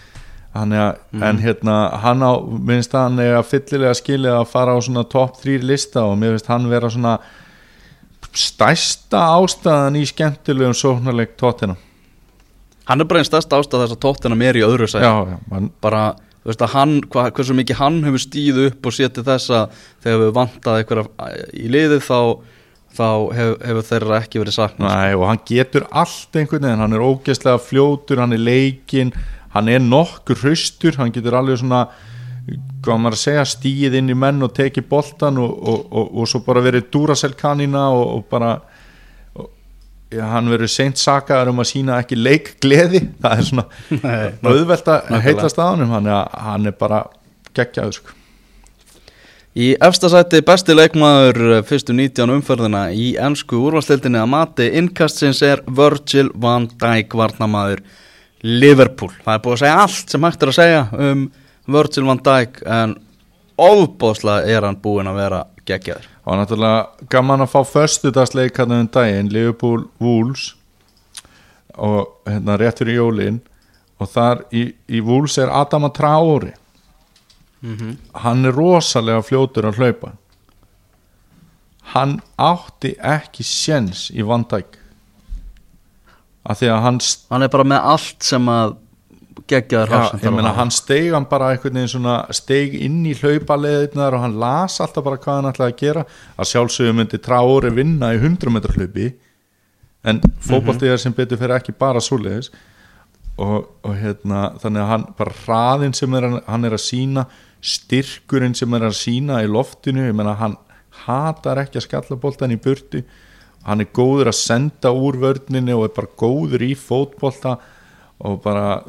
Þannig að, en hérna, hann á, minnst hann er að fyllilega skilja að fara á svona top 3 lista og mér finnst hann vera svona stærsta ástæðan í skemmtilegum sóknarleik tóttina. Hann er bara einn stærst ástæð þess að tóttina mér í öðru man, bara, þú veist að hann, hva, hversu mikið hann hefur stíð upp og setið þess að þegar við vantað eitthvað í liðið þá, þá hef, hefur þeirra ekki verið saknað. Næ, og hann getur allt einhvern veginn, hann er ógeðslega fljótur, hann er leikinn, hann er nokkur hraustur, hann getur alveg svona, hvað maður að segja, stíð inn í menn og tekið boltan og, og, og, og svo bara verið dúrasel kanina og, bara, hann verður seint sakaður um að sína ekki leik gleði það er svona auðvelt að að honum hann er, hann er bara geggjaður sko. Í efsta sæti besti leikmaður eh, fyrstu 19 umferðina í ennsku úrvalstildinni að mati innkastsins er Virgil van Dijk varnamaður Liverpool. Það er búið að segja allt sem hægt er að segja um Virgil van Dijk en ofbóðslega er hann búinn að vera geggjaður. Var náttúrulega gaman að fá föstudagsleik hann um daginn, Liverpool Wolves og hérna rétt fyrir jólin. Og þar í, í Wolves er Adama Traori hann er rosalega fljótur að hlaupa. Hann átti ekki séns í Van Dijk. Af því að hann Hann er bara með allt sem að geggjaður hafsend hann steig hann bara einhvern veginn svona steig inn í hlaupaleðirnar og hann las alltaf bara hvað hann ætlaði að gera. Að sjálfsögum myndi trári vinna í 100 metra hlaupi en fótboltið er sem betur fyrir ekki bara svoleiðis. Og, og hérna þannig að hann bara hraðin sem er, hann er að sína styrkurinn sem er að sína í loftinu ég meina hann hatar ekki að skalla boltan í burtu. Hann er góður að senda úr vörninu og er bara góður í fótbolta og bara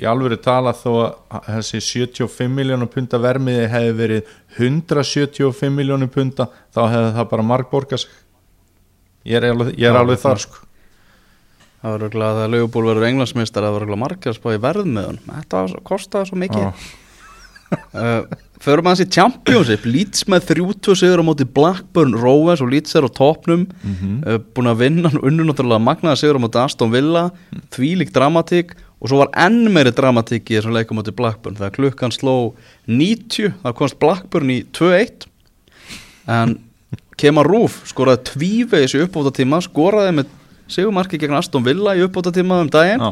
í alvöru tala þó að þessi 75 miljónum punta vermiði hefði verið 175 miljónum punta þá hefði það bara margborga sig ég er alveg, ég er alveg þar það- sko. Það var örgulega að þegar Leopold verður englandsmeistar það var örgulega margir að spá í verð með hann Þetta var, svo- mikið. Já. uh, Förum aðeins í Championship. Leeds með 30 sigur á móti Blackburn Rovers og Leeds er á topnum Mhm. uh, búin að vinna unnu náttúrulega magnaða sigur á móti Aston Villa. Þvílík dramatík og svo var enn meiri dramatík í þessum leikum móti Blackburn þegar klukkan sló 90 það komst Blackburn í 2-1 en Kemar Rúf skoraði tvívegis í uppbótatíma skoraði með sigumarki gegn Aston Villa í uppbótatíma um daginn. Já.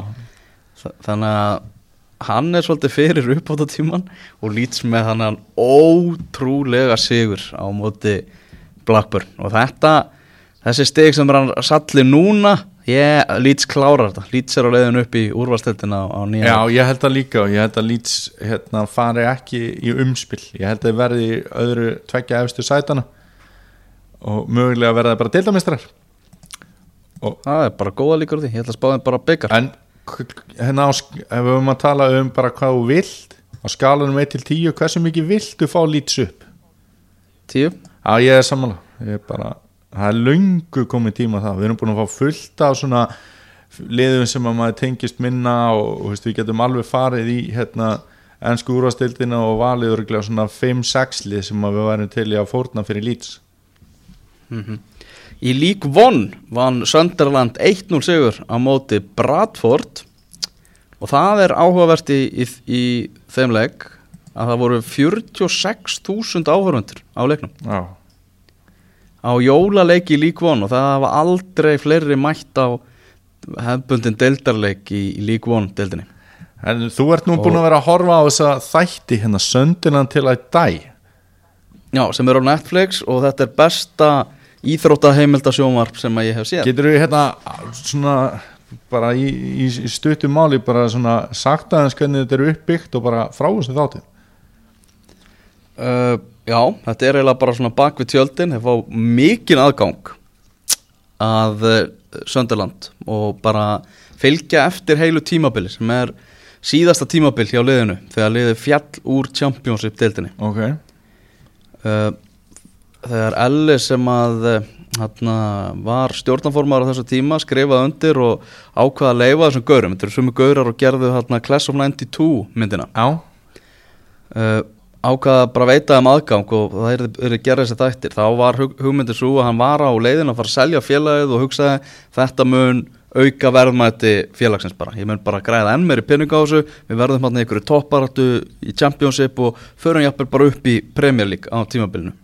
Þa- þannig að hann er svolítið fyrir uppbótatíman og lýts með hann ótrúlega sigur á móti Blackburn. Og þetta þessi stig sem hann salli núna ég lýts klárar þetta. Lýts er á leiðin upp í úrvalsteltina á, á nýja Já, ég held að líka og ég held að Leeds hérna, fari ekki í umspill ég held að verði í öðru tveggja efstu sætana og mögulega verða bara deildamistrar það er bara góða líkur því, ég ætla að spá þeim bara byggar en hérna á, ef við höfum að tala um bara hvað þú vilt á skalanum 1 til 10 hversu mikið viltu fá Leeds upp? Tíu. Já, ég er sammála. Ég er bara, það er löngu komið tíma á það, við erum búin að fá fullt af svona liðum sem að maður tengist minna og, og veist, við getum alveg farið í hérna ennsku úrvastildina og valið örglega svona 5-6 lið sem við værum til í að fórna fyrir Leeds. Í lík von vann Sönderland 1-0 sigur á móti Bradford og það er áhugavert í, í, í þeim leik að það voru 46.000 áhörundur á leiknum. Já, á jólaleik í lík von og það hafa aldrei fleiri mætt á hefbundin deildarleik í, lík von deildinni. En þú ert nú búin að vera að horfa á þessa þætti hérna Söndinan til að dæ. Já, sem er á Netflix og þetta er besta íþróttaheimildasjónvarp sem að ég hef séð. Getur við hérna svona bara í, í, í stuttu máli bara svona sagt aðeins hvernig þetta er uppbyggt og bara frá þessu þáttu Uh, já, þetta er eiginlega bara svona bak við tjöldin þeir fá mikinn aðgang að uh, Sönderland og bara fylgja eftir heilu tímabili sem er síðasta tímabil hjá liðinu þegar liðið fjall úr Championship deildinni. Ok, uh, þegar Elli sem að hana, var stjórnarformar á þessu tíma skrifaði undir og ákvaða að leifa þessum gaurum. Þetta eru sumi gaurar og gerðu hana, Class of 92 myndina. Já. Uh, ákvaða bara veita um aðgang og það er, er gerðið þessi þættir. Þá var hug, hugmyndin svo að hann var á leiðin að fara að selja félagið og hugsaði þetta mun auka verðmæti félagsins bara. Ég mun bara græða enn meiri pening á þessu. Við verðum hann einhverju topparatu í Championship og förum jafnvel bara upp í Premier League á tímabilinu.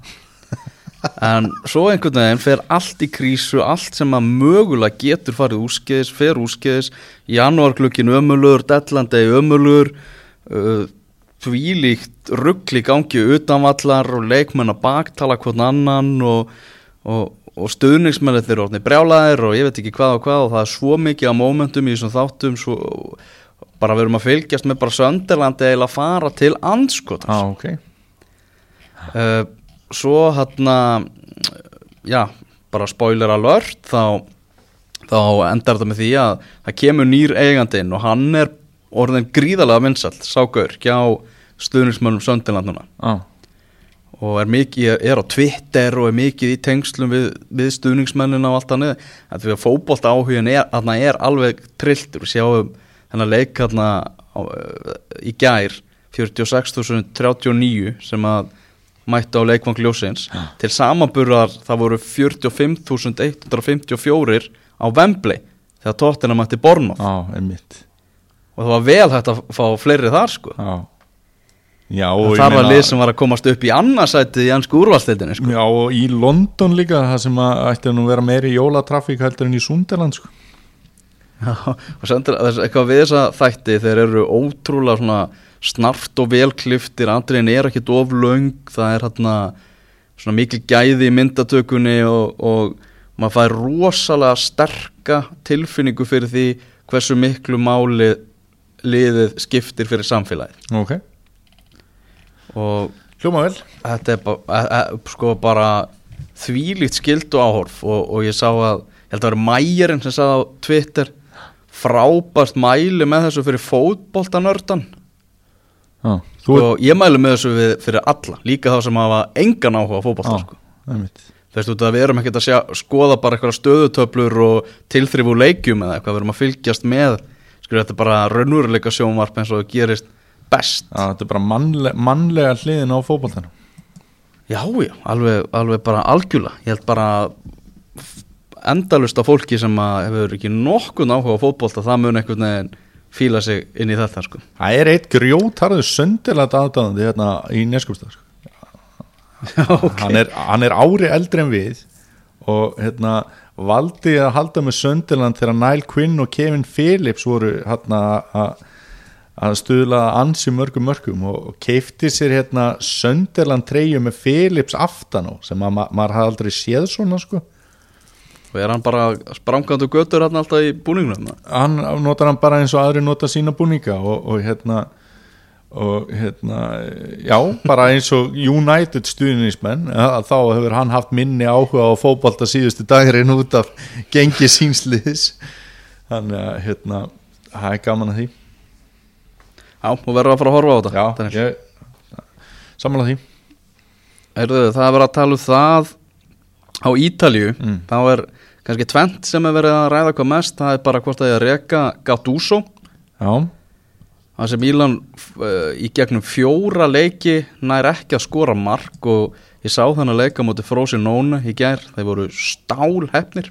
En svo einhvern veginn fer allt í krísu allt sem að mögulega getur farið úrskeiðis fer úrskeiðis. Janúarklukkin ömulur, deadlandegi ömulur uh, tvílíkt ruggli gangi utanvallar og leikmenn að baktala hvern annan og, og, og stuðningsmennir þeir orðni brjálæðir og ég veit ekki hvað og hvað og það er svo mikið á momentum í þessum þáttum svo, bara við erum að fylgjast með bara Sönderlandi eða að fara til anskotans Já, ok. Uh, svo hérna já, bara spoiler alert þá þá endar þetta með því að það kemur nýr eigandinn og hann er orðin gríðalega vinsall, ságaur, hjá stuðningsmönnum Söndiland núna. Já, og er mikið, er á Twitter og er mikið í tengslum við, við stuðningsmennina og allt hann þetta fyrir að fótbolta áhugin er, er alveg trilltur, við sjáum þennan leik þarna á, í gær 46.039 sem að mættu á leikvang ljósins til samanburðar það voru 45.154 á Wembley þegar tóttina mætti já, einmitt og það var vel hægt að fá fleiri þar sko. Já, já og þar var lið sem var að komast upp í annarsætið í ennsku úrvalstildinni sko. Já, og í London líka það sem að ætti að nú vera meiri jólatrafík heldur en í Sunderland sko. Já, og sendur, þess, eitthvað við þessa þætti þeir eru ótrúlega svona snart og velkliftir, andriðin er ekkit of löng, það er hérna svona mikil gæði í myndatökunni og, og maður fær rosalega sterka tilfinningu fyrir því hversu miklu máli liðið skiptir fyrir samfélagið. Ok, og hljóma vel. þetta er bara, e, e, sko bara þvílíkt skildu áhorf og, og ég sá að, ég held að vera mæjarinn sem sagði á Twitter frábært mæli með þessu fyrir fótboltanördan. Já, þú og ég mæli með þessu fyrir alla, líka þá sem hafa engan áhuga á fótbolta sko. einmitt. Þú veist út að við erum ekkert að sjá, skoða bara eitthvað stöðutöflur og tilþrif úr leikjum eða eitthvað, við erum að fylgjast með sko þetta er bara raunveruleika sjónvarp eins og það gerist best Já, þetta er bara mannle, mannlega hliðin á fótboltanum Já, já, alveg, alveg bara algjörlega Ég held bara endalust af fólki sem hefur ekki nokkun áhuga á fótbolta það mun einhvern veginn fíla sig inn í þetta sko. Það er eitt grjótarður söndilega aðdáðandi hérna í Neskústað sko. hann, er, hann er ári eldri en við og hérna valdi að halda með Söndiland þegar Nile Quinn og Kevin Phillips voru hérna að stuðla ansi mörgum mörgum og, og keifti sér hérna Söndiland treyju með Phillips aftan á sem að ma maður hafði aldrei séð svona sko. Og er hann bara sprangandu götur hann alltaf í búningnum? Hann notar hann bara eins og aðri nota sína búninga og, og hérna og hérna, já, bara eins og United stuðnismenn að þá hefur hann haft minni áhuga á fótbolta síðustu dagirinn út af gengi sínsliðis þannig að hérna, það er gaman að því. Já, og verður að fara að horfa á þetta. Já, ég samanlega því. Heyrðu, það er verið að tala um það á Ítalju Mm. þá er kannski tvent sem er verið að ræða hvað mest. Það er bara hvort það er að reka Gattuso. Já, Það sem Ílan uh, í gegnum fjóra leiki nær ekki að skora mark og ég sá þannig að leika múti Frosinone í gær, þeir voru stál hefnir.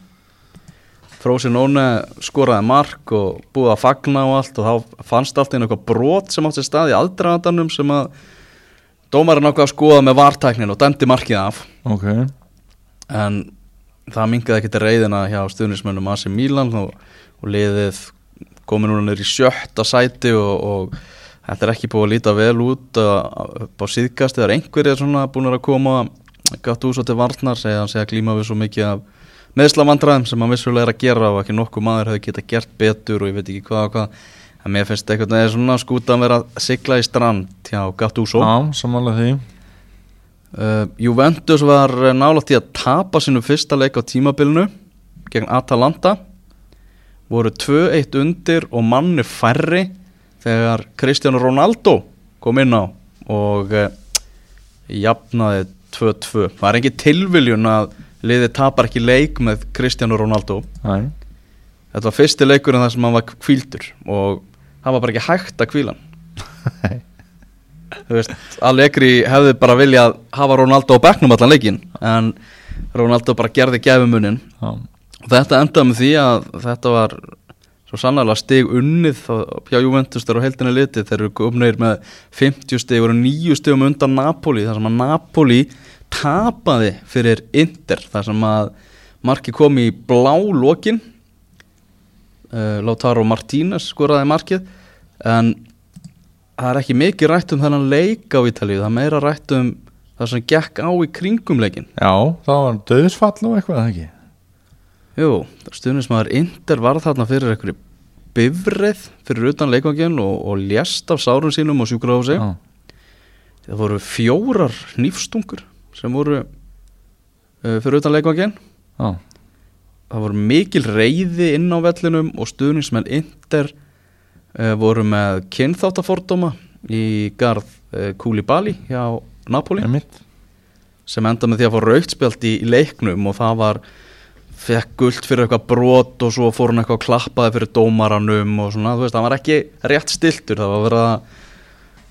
Frosinone skoraði mark og búið að fagna og allt og þá fannst allt einu eitthvað brot sem átti sér stað í aldraðandanum sem að dómarinn ákvað að skoða með vartæknin og dæmdi markið af. Ok. En það mingaði ekki til reyðina hjá stuðnismönnum AC Milan og, og liðið komið núna niður í sjötta sæti og, og þetta er ekki búið að líta vel út á síðkast eða einhverjir svona búin að koma gatt úr svo til varnar segja hann segja glíma við svo mikið af meðslavandræðum sem hann vissulega er að gera og ekki nokkuð maður hefði geta gert betur og ég veit ekki hvað og hvað. En mér finnst eitthvað neður svona skúta að vera að sigla í strand hjá Gattuso. Já, samanlega því. Uh, Juventus var nálægt í að tapa sínum fyrsta leik á tímabilinu gegn Atalanta voru 2-1 undir og manni færri þegar Cristiano Ronaldo kom inn á og uh, jafnaði 2-2 það er ekki tilviljun að liðið tapar ekki leik með Cristiano Ronaldo? Næ. þetta var fyrsti leikurinn þar sem hann var kvíldur og það var bara ekki hægt að kvíla hann. Þú veist, Allegri hefði bara viljað hafa Ronaldo á bekknum allan leikin en Ronaldo bara gerði gefimunin já, og þetta endaði með því að þetta var svo sannlega stig unnið hjá Juventus þegar á heldinni litið. Þeir eru komnir með 50 stig og 9 stigum undan Napoli þar sem að Napoli tapaði fyrir Inter þar sem að marki kom í blá lokin. Uh, Lautaro Martínez skoraði markið. En það er ekki mikið rætt um þennan leik á Ítalíu það er meira rætt um það sem gekk á í kringum leikin já, það var döðsfall og eitthvað ekki Jú, stuðnismæður Inter var þarna fyrir einhverju bifrið fyrir utan leikvangin og, og lést af sárun sínum og sjúkrahósi. já, Það voru fjórar nýfstungur sem voru uh, fyrir utan leikvangin. já, það voru mikil reyði inn á vellinum og stuðningsmenn Inter uh, voru með kynþáttafordóma í garð uh, Koulibaly hjá Napoli sem enda með því að fá rautspjald í, í leiknum og það var fekk gult fyrir eitthvað brot og svo fór hann eitthvað að klappaði fyrir dómaranum og svona, þú veist, það var ekki rétt stiltur, það var verið að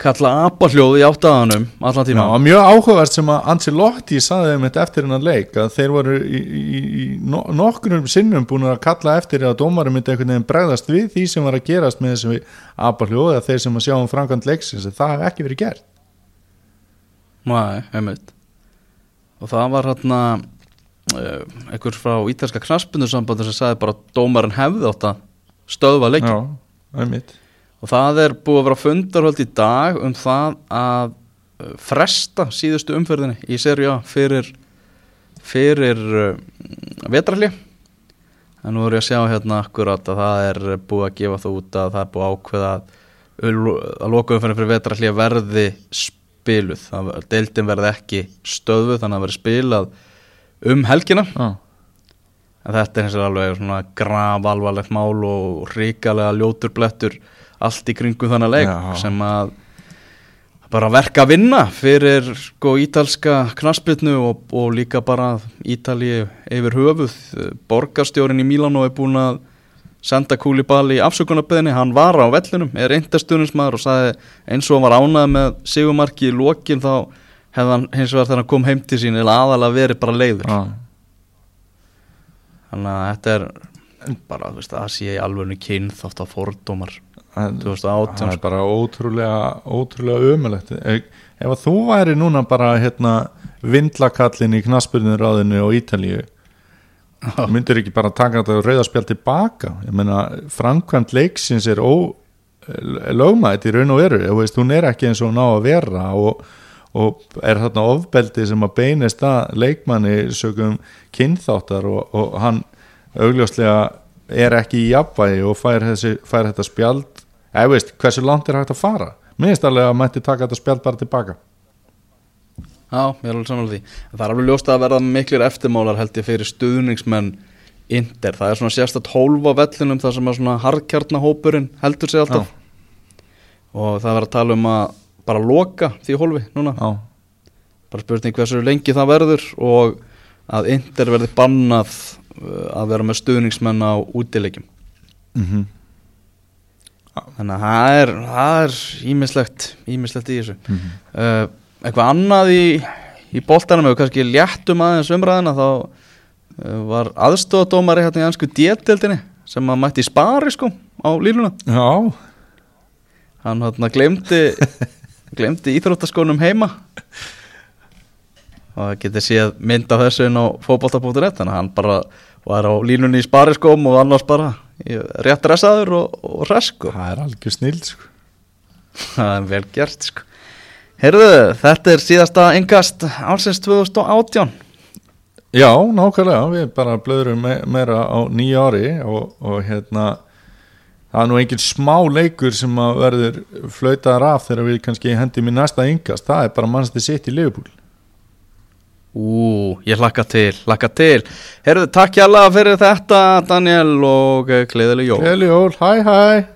kalla apahljóð í áttaðanum allan Já, tíma og mjög áhugavert sem að Ancelotti saði um þetta eftir hennar leik að þeir voru í, í, í no, nokkrum sinnum búin að kalla eftir að dómarum myndi einhvern veginn bregðast við því sem var að gerast með þessi abaljóð eða þeir sem að sjá um framkvæmt leiksins það hef ekki verið gert. Nei, og það var hérna einhver frá ítalska knaspundursambandi sem sagði bara að dómarinn hefði átt að stöðva leikin Já, og það er búið að vera fundarhöld í dag um það að uh, fresta síðustu umferðinni í seri A fyrir fyrir uh, vetralli en nú er ég að sjá hérna akkurat að það er búið að gefa það út að það er búið að ákveða að, að loka umferðin fyrir vetralli verði spiluð. Það, deildin verði ekki stöðuð þannig að verði spilað um helgina. Já, en þetta er eins og alveg svona graf alvarlegt mál og ríkalega ljótur blettur allt í kringum þannig leik Já. sem að bara verka að vinna fyrir sko ítalska knaspitnu og, og líka bara Ítalið yfir höfuð. Borgarstjórin í Mílanó er búin að senda Kúlibali í afsökunarbeðinni hann var á vellinum, er eindastunismæður og sagði eins og hann var ánað með sigumarki í lokin þá hefði hann hins vegar þegar hann kom heim til sín eða aðalega verið bara leiður. Já, þannig að þetta er bara, þú veist, það sé í alvegnu kyn þátt að fordómar En- 2018 það er bara ótrúlega ótrúlega ömulegt ef, ef að þú væri núna bara hérna vindlakallin í knaspurniráðinu og Ítalíu myndir ekki bara taka þetta rauðarspjál tilbaka? Ég meina framkvæmt leiksins er ó lögmætt í raun og veru. Þú veist, hún er ekki eins og hún á að vera og, og er þarna ofbeldi sem að beinist að leikmanni sögum kynþáttar og, og hann augljóslega er ekki í jafnvægi og fær, þessi, fær þetta spjald. Eða veist, hversu langt er hægt að fara? Minnst alveg að mætti taka þetta spjald bara tilbaka. Já, ég er alveg samanlega því. Það er alveg ljóst að verða miklir eftirmálar held ég fyrir stuðningsmenn Inder, það er svona sérstætt hólf á vellinum þar sem að svona harðkjarnahópurinn heldur sig alltaf. Og það verður að tala um að bara loka því hólfi núna. Já, bara spurning hversu lengi það verður og að Inder verði bannað uh, að vera með stuðningsmenn á útilegjum mm þannig að það er það er ímislegt ímislegt í þessu. Mhm. uh, eitthvað annað í, í boltanum eða kannski léttum aðeins umræðina þá uh, var aðstofadómari hérna í ansku djettildinni sem að mætti í spari sko á línuna já, hann hérna glemdi glemdi íþróttaskónum heima. Og það getur séð mynd af þessu inn á fótbolta.net þannig að hann bara var á línunni í spariskóm og annars bara rétt dressaður og, og hress sko. Það er algjör snill sko. Það er vel gert sko. Heyrðu, þetta er síðasta engast ársins 2018 já, nákvæmlega, við bara blöðurum me meira á nýja ári og, og hérna það er nú engin smá leikur sem að verður flautaðar af þegar við kannski hendum í næsta yngast, það er bara mannstu sitt í Liverpool. Ú, ég hlakka til, hlakka til. Heyrðu, takk hjá fyrir þetta Daniel og gleðileg jól. Gleðileg jól, hæ hæ